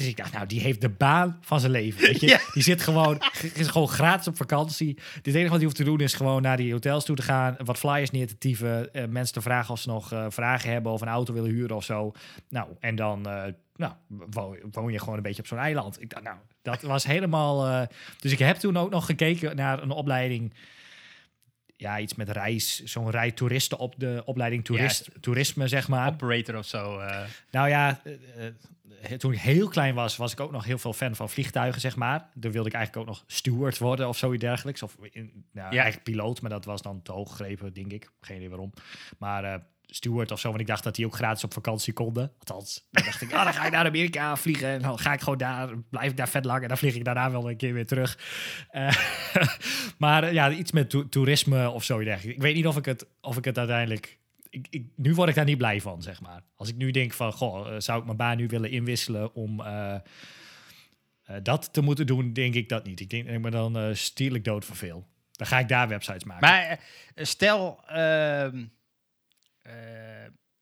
Dus ik dacht, nou, die heeft de baan van zijn leven. Weet je? Ja. Die zit gewoon, is gewoon gratis op vakantie. Het enige wat hij hoeft te doen is gewoon naar die hotels toe te gaan, wat flyers neer te typen, eh, mensen te vragen of ze nog eh, vragen hebben of een auto willen huren of zo. Nou, en dan eh, nou, woon, woon je gewoon een beetje op zo'n eiland. Ik dacht, nou, dat was helemaal. eh, dus ik heb toen ook nog gekeken naar een opleiding. Ja, iets met reis, zo'n rijtoeristen op de opleiding toerist, toerisme, zeg maar. Operator of zo. eh. Nou ja, eh, toen ik heel klein was, was ik ook nog heel veel fan van vliegtuigen, zeg maar. Toen wilde ik eigenlijk ook nog steward worden of zoiets dergelijks. Of in, nou, Ja. eigenlijk piloot, maar dat was dan te hoog gegrepen, denk ik. Geen idee waarom. Maar steward of zo. Want ik dacht dat die ook gratis op vakantie konden. Althans, dan dacht ik, ah, dan ga ik naar Amerika vliegen. En dan ga ik gewoon daar, blijf ik daar vet lang. En dan vlieg ik daarna wel een keer weer terug. Eh, maar eh, ja, iets met to- toerisme of zo. Ik weet niet of ik het, of ik het uiteindelijk... Ik, ik, nu word ik daar niet blij van, zeg maar. Als ik nu denk van, goh, eh, zou ik mijn baan nu willen inwisselen om... dat te moeten doen, denk ik dat niet. Ik denk ik me dan eh stierlijk dood verveel. Dan ga ik daar websites maken. Maar stel, ehm, eh,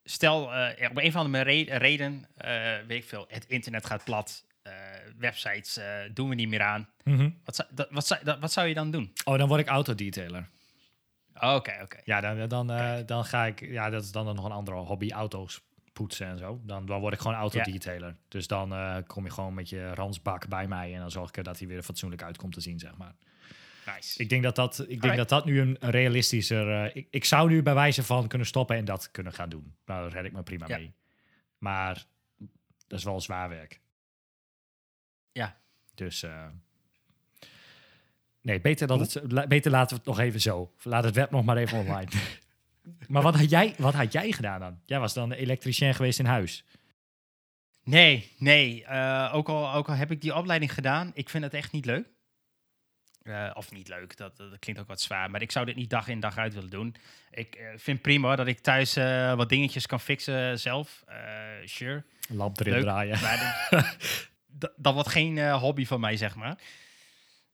stel eh, op een of andere re- reden, eh, weet ik veel, het internet gaat plat, eh, websites eh, doen we niet meer aan. Mhm. Wat zou, dat, wat, zou, dat, wat zou je dan doen? Oh, dan word ik autodetailer. Oké, oké. Ja, dan, dan, eh, dan ga ik... Ja, dat is dan nog een andere hobby. Auto's poetsen en zo. Dan, dan word ik gewoon autodetailer. Dus dan eh, kom je gewoon met je ransbak bij mij... en dan zorg ik er dat hij weer fatsoenlijk uit komt te zien, zeg maar. Nice. Ik denk dat dat, ik denk dat, dat nu een een realistischer... eh, ik, ik zou nu bij wijze van kunnen stoppen en dat kunnen gaan doen. Nou, daar red ik me prima Ja. mee. Maar dat is wel zwaar werk. Ja. Dus... eh, nee, beter, dat het, la- beter laten we het nog even zo. Laat het web nog maar even online. maar wat had, jij, wat had jij gedaan dan? Jij was dan elektricien geweest in huis. Nee, nee. eh, ook, al, ook al heb ik die opleiding gedaan, ik vind het echt niet leuk. Eh, of niet leuk, dat, dat klinkt ook wat zwaar. Maar ik zou dit niet dag in dag uit willen doen. Ik eh, vind prima dat ik thuis eh, wat dingetjes kan fixen zelf. Sure. Lamp erin Leuk. draaien. Maar dat, dat, wordt geen hobby van mij, zeg maar.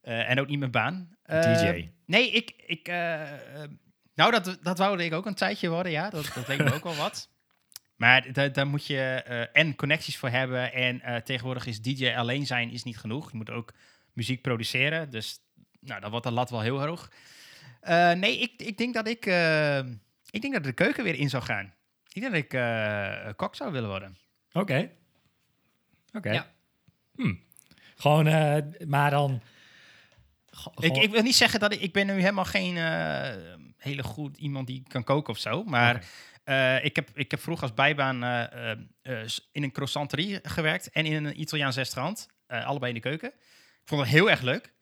En ook niet mijn baan. DJ. Nee, ik... ik nou, dat, dat wou ik ook een tijdje worden, ja. Dat, dat leek me ook wel wat. Maar da- daar moet je en connecties voor hebben. En tegenwoordig is DJ alleen zijn is niet genoeg. Je moet ook muziek produceren. Dus nou, dan wordt de lat wel heel hoog. Eh, nee, ik, ik denk dat ik... eh, ik denk dat de keuken weer in zou gaan. Ik denk dat ik eh, kok zou willen worden. Oké. Oké. Ja. Hm. Gewoon, maar dan... Ik, ik wil niet zeggen dat ik, ik ben nu helemaal geen hele goed iemand die kan koken of zo. Maar ik, heb, ik heb vroeger als bijbaan in een croissanterie gewerkt en in een Italiaans restaurant. Allebei in de keuken. Ik vond het heel erg leuk.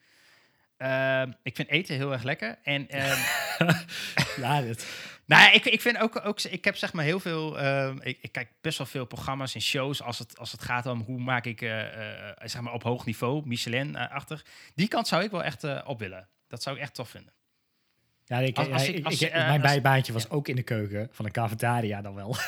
Eh, ik vind eten heel erg lekker. En ehm, ja, dit. nou, ja, ik, ik vind ook, ook, ik heb zeg maar heel veel, ehm, ik, ik kijk best wel veel programma's en shows als het, als het gaat om hoe maak ik, eh, eh, zeg maar op hoog niveau, Michelin-achtig. Die kant zou ik wel echt eh, op willen. Dat zou ik echt tof vinden. Ja, ik, Als- als ik- ik- als- ik- mijn bijbaantje was ook in de keuken van een cafetaria dan wel.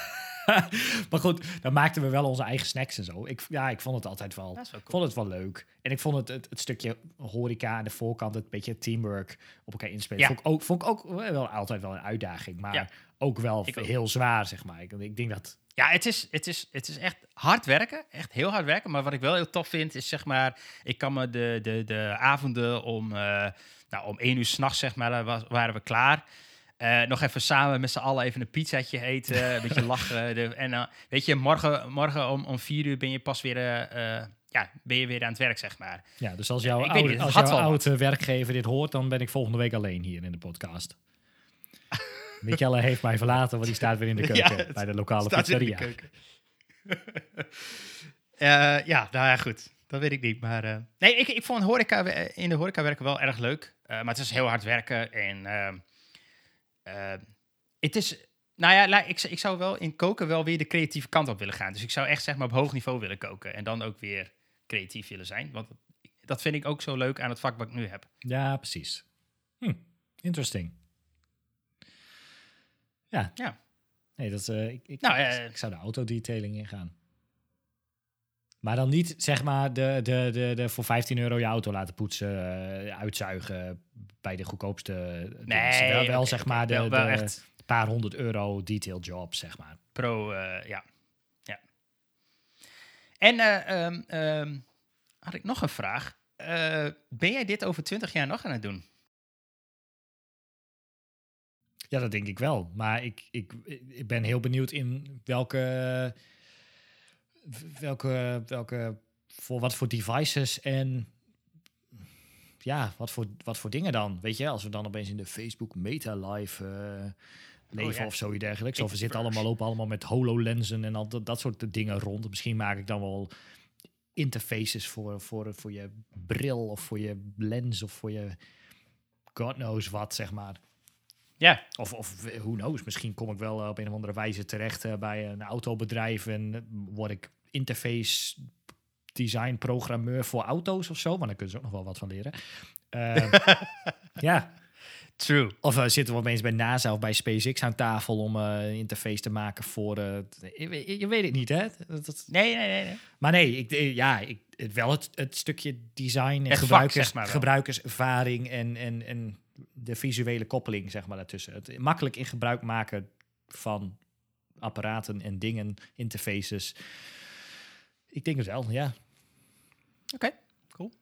maar goed, dan maakten we wel onze eigen snacks en zo. Ik, ja, ik vond het altijd wel, cool. vond het wel leuk. En ik vond het, het, het stukje horeca aan de voorkant, het beetje teamwork op elkaar inspelen, Ja. vond, ik ook, vond ik ook wel altijd wel een uitdaging. Maar Ja. ook wel Ik ook. heel zwaar, zeg maar. Ik, ik denk dat... Ja, het is, het, is, het is echt hard werken. Echt heel hard werken. Maar wat ik wel heel tof vind, is zeg maar... Ik kan me de, de, de avonden om, eh, nou, om één uur s'nachts, zeg maar, was, waren we klaar. Eh, nog even samen met z'n allen even een pizzaatje eten. Een beetje lachen. De, en eh, weet je, morgen, morgen om, om vier uur ben je pas weer... eh, ja, ben je weer aan het werk, zeg maar. Ja, dus als jouw, oude, niet, als jouw oude werkgever dit hoort, dan ben ik volgende week alleen hier in de podcast. Michelle heeft mij verlaten, want die staat weer in de keuken bij de lokale Staat in de pizzeria. keuken. Ja, nou ja, goed. Dat weet ik niet. Maar nee, ik, ik vond horeca, in de horeca werken wel erg leuk. Maar het is heel hard werken. En ehm, eh, het is... Nou ja, ik, ik zou wel in koken wel weer de creatieve kant op willen gaan. Dus ik zou echt zeg maar op hoog niveau willen koken. En dan ook weer creatief willen zijn. Want dat vind ik ook zo leuk aan het vak wat ik nu heb. Ja, precies. Hm, interesting. Ja. Ja. Nee, dat, eh, ik, ik, Nou, eh, ik zou de autodetailing ingaan. Maar dan niet, zeg maar, de, de, de, de voor 15 euro je auto laten poetsen, eh, uitzuigen bij de goedkoopste. dingen. Nee, wel, wel zeg maar de, Wel- wel de echt paar honderd euro detail jobs, zeg maar. pro, eh, ja. ja. En eh, ehm, ehm, had ik nog een vraag. Eh, ben jij dit over 20 jaar nog aan het doen? Ja, dat denk ik wel. Maar ik, ik, ik ben heel benieuwd in welke, welke, welke, voor wat voor devices en ja, wat voor, wat voor dingen dan. Weet je, als we dan opeens in de Facebook Meta Live eh, leven Oh ja. of zoiets dergelijks. Of we zitten allemaal, lopen allemaal met HoloLensen en al dat, dat soort dingen rond. Misschien maak ik dan wel interfaces voor, voor, voor je bril of voor je lens of voor je god knows wat, zeg maar. Ja, Of, of who knows, misschien kom ik wel eh, op een of andere wijze terecht eh, bij een autobedrijf en word ik interface design programmeur voor auto's of zo. Maar dan kunnen ze ook nog wel wat van leren. Eh, ja, true. of eh, zitten we opeens bij NASA of bij SpaceX aan tafel om een interface te maken voor... je, weet- je weet het niet, hè? Dat- dat- Nee, nee, nee. nee. maar nee, ik, ja, ik, het, wel het, het stukje design en gebruikers, zeg maar wel. gebruikerservaring en, en, en de visuele koppeling zeg maar, daartussen. Het makkelijk in gebruik maken van apparaten en dingen, interfaces. Ik denk het wel, ja. Oké, cool.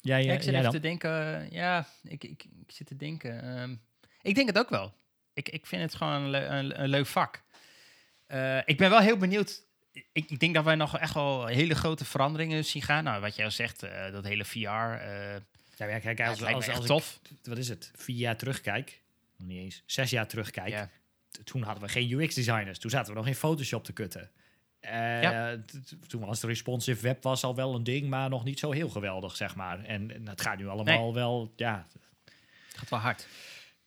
Jij, Ja, eh, ik zit jij even te denken. eh, Ja, ik, ik, ik zit te denken. ehm, ik denk het ook wel. Ik, ik vind het gewoon een, leu- een, een leuk vak. Eh, ik ben wel heel benieuwd. Ik, ik denk dat wij nog echt wel hele grote veranderingen zien gaan. Nou, wat jij al zegt, eh, dat hele VR. eh Ja, kijk, ja, als, als, als tof. ik, wat is het, vier jaar terugkijk, nog niet eens, zes jaar terugkijk, Ja. toen hadden we geen UX-designers. Toen zaten we nog in Photoshop te kutten. Eh, Ja. Toen was de responsive web was al wel een ding, maar nog niet zo heel geweldig, zeg maar. En, en dat gaat nu allemaal wel, ja. Het gaat wel hard.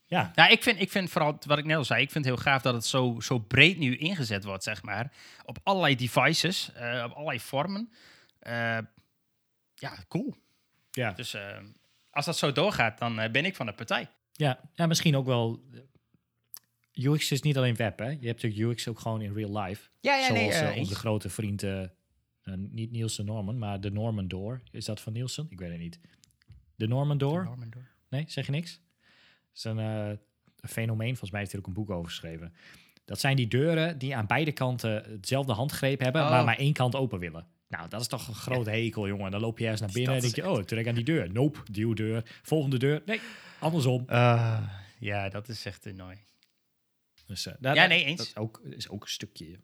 ja. Nou, ik vind, ik vind vooral, wat ik net al zei, ik vind het heel gaaf dat het zo, zo breed nu ingezet wordt, zeg maar. Op allerlei devices, eh, op allerlei vormen. Eh, ja, cool. Ja. Dus eh, als dat zo doorgaat, dan eh, ben ik van de partij. Ja. ja, misschien ook wel. eh, UX is niet alleen web, hè? Je hebt natuurlijk UX ook gewoon in real life. Ja, Zoals eh, eh, onze grote vriend, eh, niet Nielsen Norman, maar de Norman Door. Is dat van Nielsen? Ik weet het niet. De Norman Door? Nee, zeg je niks? Dat is een, een fenomeen, volgens mij heeft hij er ook een boek over geschreven. Dat zijn die deuren die aan beide kanten hetzelfde handgreep hebben, Oh. maar maar één kant open willen. Nou, dat is toch een grote hekel, jongen. Dan loop je ergens naar binnen en Dat denk je, oh, trek aan die deur. Nope, duw deur. Volgende deur. Nee, andersom. Ah, ja, dat is echt annoying. Dus, eh, daar- Ja, daar- nee, eens. Dat is ook, is ook een stukje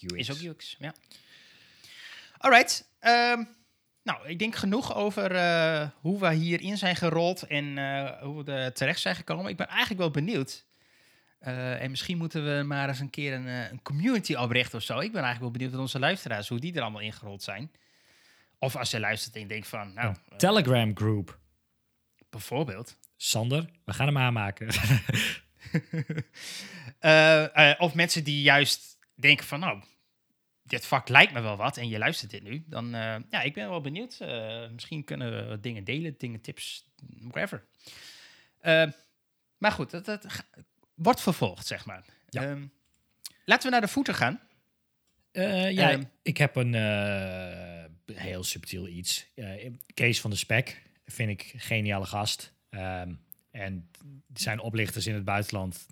UX. Is ook UX, ja. Alright. ehm, nou, ik denk genoeg over eh, hoe we hierin zijn gerold en eh, hoe we er terecht zijn gekomen. Ik ben eigenlijk wel benieuwd. Eh, en misschien moeten we maar eens een keer een, eh, een community oprichten of zo. Ik ben eigenlijk wel benieuwd wat onze luisteraars, hoe die er allemaal ingerold zijn. Of als je luistert en denkt van, nou, eh, Telegram group. bijvoorbeeld. Sander, we gaan hem aanmaken. Of mensen die juist denken van, nou, dit vak lijkt me wel wat en je luistert dit nu. Dan, ja, ik ben wel benieuwd. Misschien kunnen we dingen delen, dingen, tips, whatever. Maar goed, dat, dat wordt vervolgd, zeg maar. Ja. Ehm, laten we naar de voeten gaan. Eh, ja, Ehm. ik heb een eh, heel subtiel iets. Eh, Kees van de Spek vind ik een geniale gast. Ehm, en zijn oplichters in het buitenland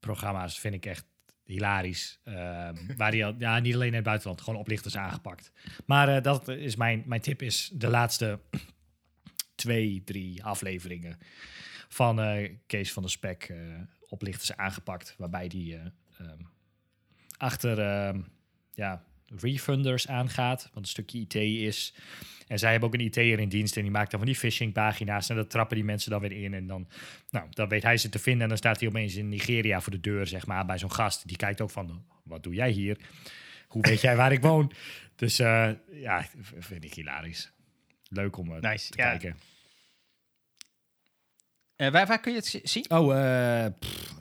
programma's vind ik echt hilarisch. Waar die al, ja, niet alleen in het buitenland, gewoon oplichters aangepakt. Maar dat is mijn, mijn tip is de laatste twee, drie afleveringen van Kees van de Spek oplichters aangepakt. Waarbij die eh, ehm, achter ehm, ja, refunders aangaat, wat een stukje IT is. En zij hebben ook een IT'er in dienst en die maakt dan van die phishing pagina's en dat trappen die mensen dan weer in. En dan, nou, dan weet hij ze te vinden en dan staat hij opeens in Nigeria voor de deur, zeg maar, bij zo'n gast. Die kijkt ook van, wat doe jij hier? Hoe weet jij waar ik woon? Dus eh, ja, vind ik hilarisch. Leuk om Nice, te ja. kijken. Eh, waar, waar kun je het zi- zien? Oh, eh pff,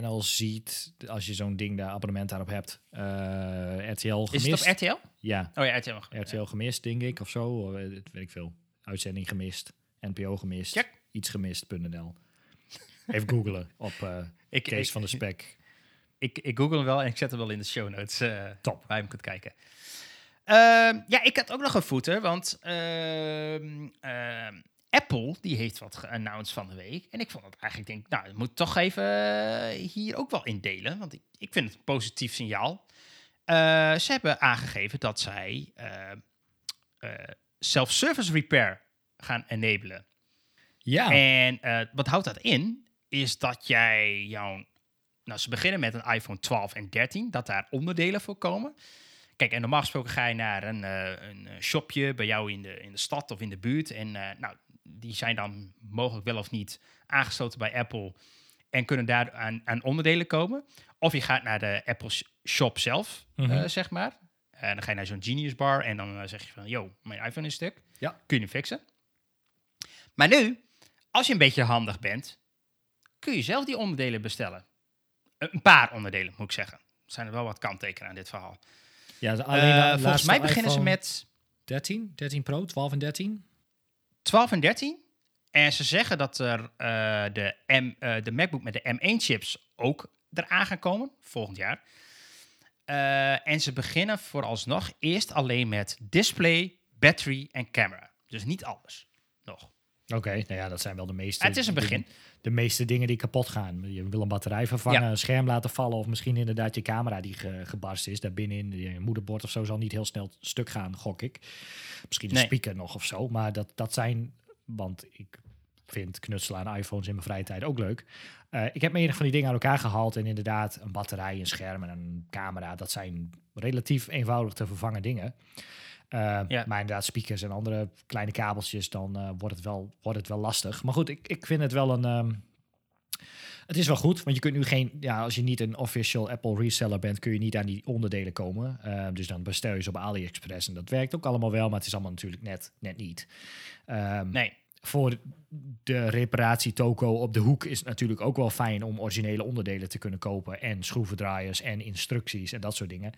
NL ziet, als je zo'n ding daar abonnement daarop hebt. Eh, RTL gemist. Is het op RTL? Ja, Oh ja, RTL. nog. RTL gemist, denk ik, of zo. Weet ik veel. Uitzending gemist. NPO gemist. Check. Ietsgemist.nl. Even googlen op Ik, Kees ik, van de Spek. ik, ik google hem wel en ik zet hem wel in de show notes. Top. Waar je hem kunt kijken. Ehm, ja, ik had ook nog een voeten, want ehm, ehm, Apple die heeft wat geannounced van de week. En ik vond het eigenlijk, denk, nou, moet toch even eh, hier ook wel in delen, want ik, ik vind het een positief signaal. Eh, ze hebben aangegeven dat zij eh, self-service repair gaan enablen. Ja. En wat houdt dat in? Is dat jij jouw. Nou, ze beginnen met een iPhone 12 en 13, dat daar onderdelen voor komen. Kijk, en normaal gesproken ga je naar een, een shopje bij jou in de, in de stad of in de buurt. En nou, die zijn dan mogelijk wel of niet aangesloten bij Apple en kunnen daar aan, aan onderdelen komen. Of je gaat naar de Apple sh- shop zelf, eh, Mhm. zeg maar. En dan ga je naar zo'n Genius Bar en dan eh, zeg je van, yo, mijn iPhone is stuk. Ja. Kun je hem fixen? Maar nu, als je een beetje handig bent, kun je zelf die onderdelen bestellen. Een paar onderdelen, moet ik zeggen. Er zijn er wel wat kanttekenen aan dit verhaal. Ja, dus Eh, alleen volgens mij beginnen ze met 13, 13 Pro, 12 en 13. 12 en 13. En ze zeggen dat er eh, de, M, eh, de MacBook met de M1-chips ook eraan gaan komen volgend jaar. Eh, en ze beginnen vooralsnog eerst alleen met display, battery en camera. Dus niet alles nog. Oké, nou ja, dat zijn wel de meeste. Het is een begin. de meeste dingen die kapot gaan. Je wil een batterij vervangen, Ja. een scherm laten vallen, of misschien inderdaad je camera die ge, gebarst is. Daarbinnenin, je moederbord of zo zal niet heel snel stuk gaan, gok ik. Misschien een Nee. speaker nog of zo. Maar dat, dat zijn, want ik vind knutselen aan iPhones in mijn vrije tijd ook leuk. Eh, ik heb meerdere van die dingen aan elkaar gehaald. En inderdaad, een batterij, een scherm en een camera. Dat zijn relatief eenvoudig te vervangen dingen. Eh, Ja. Maar inderdaad, speakers en andere kleine kabeltjes, dan eh, wordt, het wel, wordt het wel lastig. Maar goed, ik, ik vind het wel een... ehm, het is wel goed, want je kunt nu geen... Ja, als je niet een official Apple reseller bent, kun je niet aan die onderdelen komen. Eh, dus dan bestel je ze op AliExpress. En dat werkt ook allemaal wel, maar het is allemaal natuurlijk net, net niet. Ehm, Nee. voor de reparatie toko op de hoek is het natuurlijk ook wel fijn om originele onderdelen te kunnen kopen. En schroevendraaiers en instructies en dat soort dingen.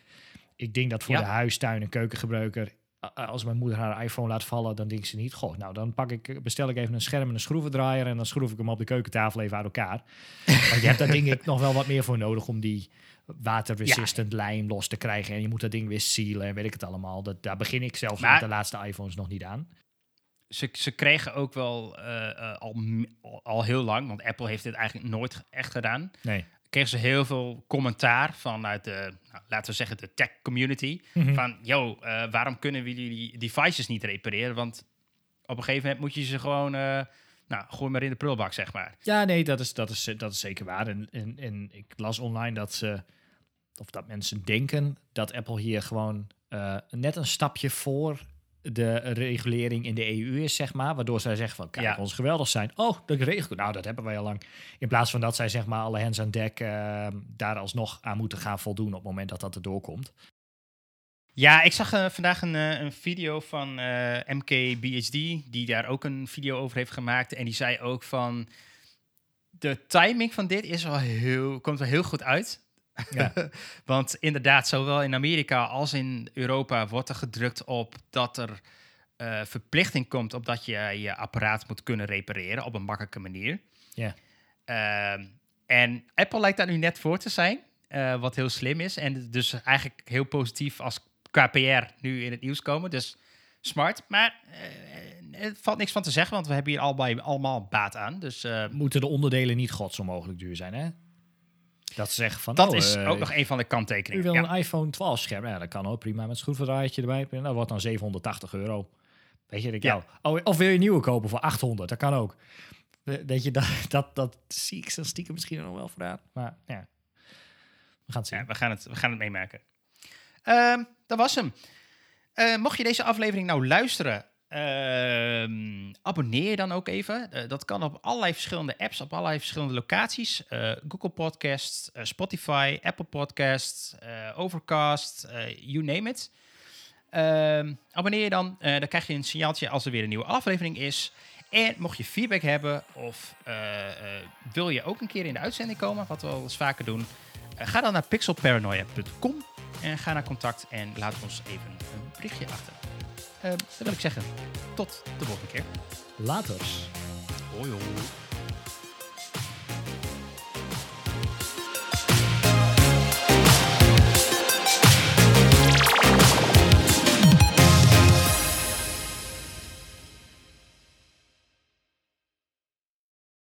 Ik denk dat voor Ja. de huis, tuin en keukengebruiker, als mijn moeder haar iPhone laat vallen, dan denkt ze niet, goh, nou dan pak ik, bestel ik even een scherm en een schroevendraaier en dan schroef ik hem op de keukentafel even uit elkaar. Want je hebt daar denk ik nog wel wat meer voor nodig om die waterresistant lijm los te krijgen. En je moet dat ding weer sealen en weet ik het allemaal. Dat, daar begin ik Maar- met de laatste iPhones nog niet aan. Ze, ze kregen ook wel eh, eh, al, al heel lang, want Apple heeft dit eigenlijk nooit echt gedaan. Nee. Kregen ze heel veel commentaar vanuit de, nou, laten we zeggen, de tech community. Mhm. Van, yo, eh, waarom kunnen we die devices niet repareren? Want op een gegeven moment moet je ze gewoon, eh, nou, gooi maar in de prullenbak, zeg maar. Ja, nee, dat is, dat is, dat is zeker waar. En, en, en ik las online dat ze, of dat mensen denken dat Apple hier gewoon eh, net een stapje voor de regulering in de EU is, zeg maar. Waardoor zij zeggen van, kijk, Ja. ons geweldig zijn. Oh, dat regel Nou, dat hebben wij al lang. In plaats van dat zij, zeg maar, alle hands aan dek eh, daar alsnog aan moeten gaan voldoen op het moment dat dat erdoor komt. Ja, ik zag eh, vandaag een, eh, een video van eh MKBHD, die daar ook een video over heeft gemaakt. En die zei ook van, de timing van dit is wel heel, komt wel heel goed uit. Ja. Want inderdaad, zowel in Amerika als in Europa wordt er gedrukt op dat er eh, verplichting komt op dat je je apparaat moet kunnen repareren op een makkelijke manier. Ja. Ehm, en Apple lijkt daar nu net voor te zijn, eh, wat heel slim is. En dus eigenlijk heel positief als KPR nu in het nieuws komen. Dus smart. Maar eh, er valt niks van te zeggen, want we hebben hier allebei allemaal baat aan. Dus Moeten de onderdelen niet god zo mogelijk duur zijn, hè? Dat ze zeggen van... dat oh, is eh, ook nog een van de U kanttekeningen. wil Ja. een iPhone 12 scherm? Ja, dat kan ook prima. Met schroevendraaiertje erbij. Dat wordt dan 780 euro. Weet je, ik, Ja. nou, oh, of wil je een nieuwe kopen voor 800? Dat kan ook. Weet je, dat, dat, dat zie ik zo stiekem misschien nog wel voor aan. Maar ja, we gaan het zien. Ja, we gaan het, we gaan het meemaken. Ehm, dat was hem. Eh, mocht je deze aflevering nou luisteren, ehm, abonneer je dan ook even. Eh, dat kan op allerlei verschillende apps, op allerlei verschillende locaties. Eh, Google Podcasts, eh, Spotify, Apple Podcasts, Overcast, you name it. Ehm, abonneer je dan, dan krijg je een signaaltje als er weer een nieuwe aflevering is. En mocht je feedback hebben of wil je ook een keer in de uitzending komen, wat we wel eens vaker doen, ga dan naar pixelparanoia.com en ga naar contact en laat ons even een berichtje achter. Eh dat wil ik zeggen. Tot de volgende keer. Laters. Hoi hoi.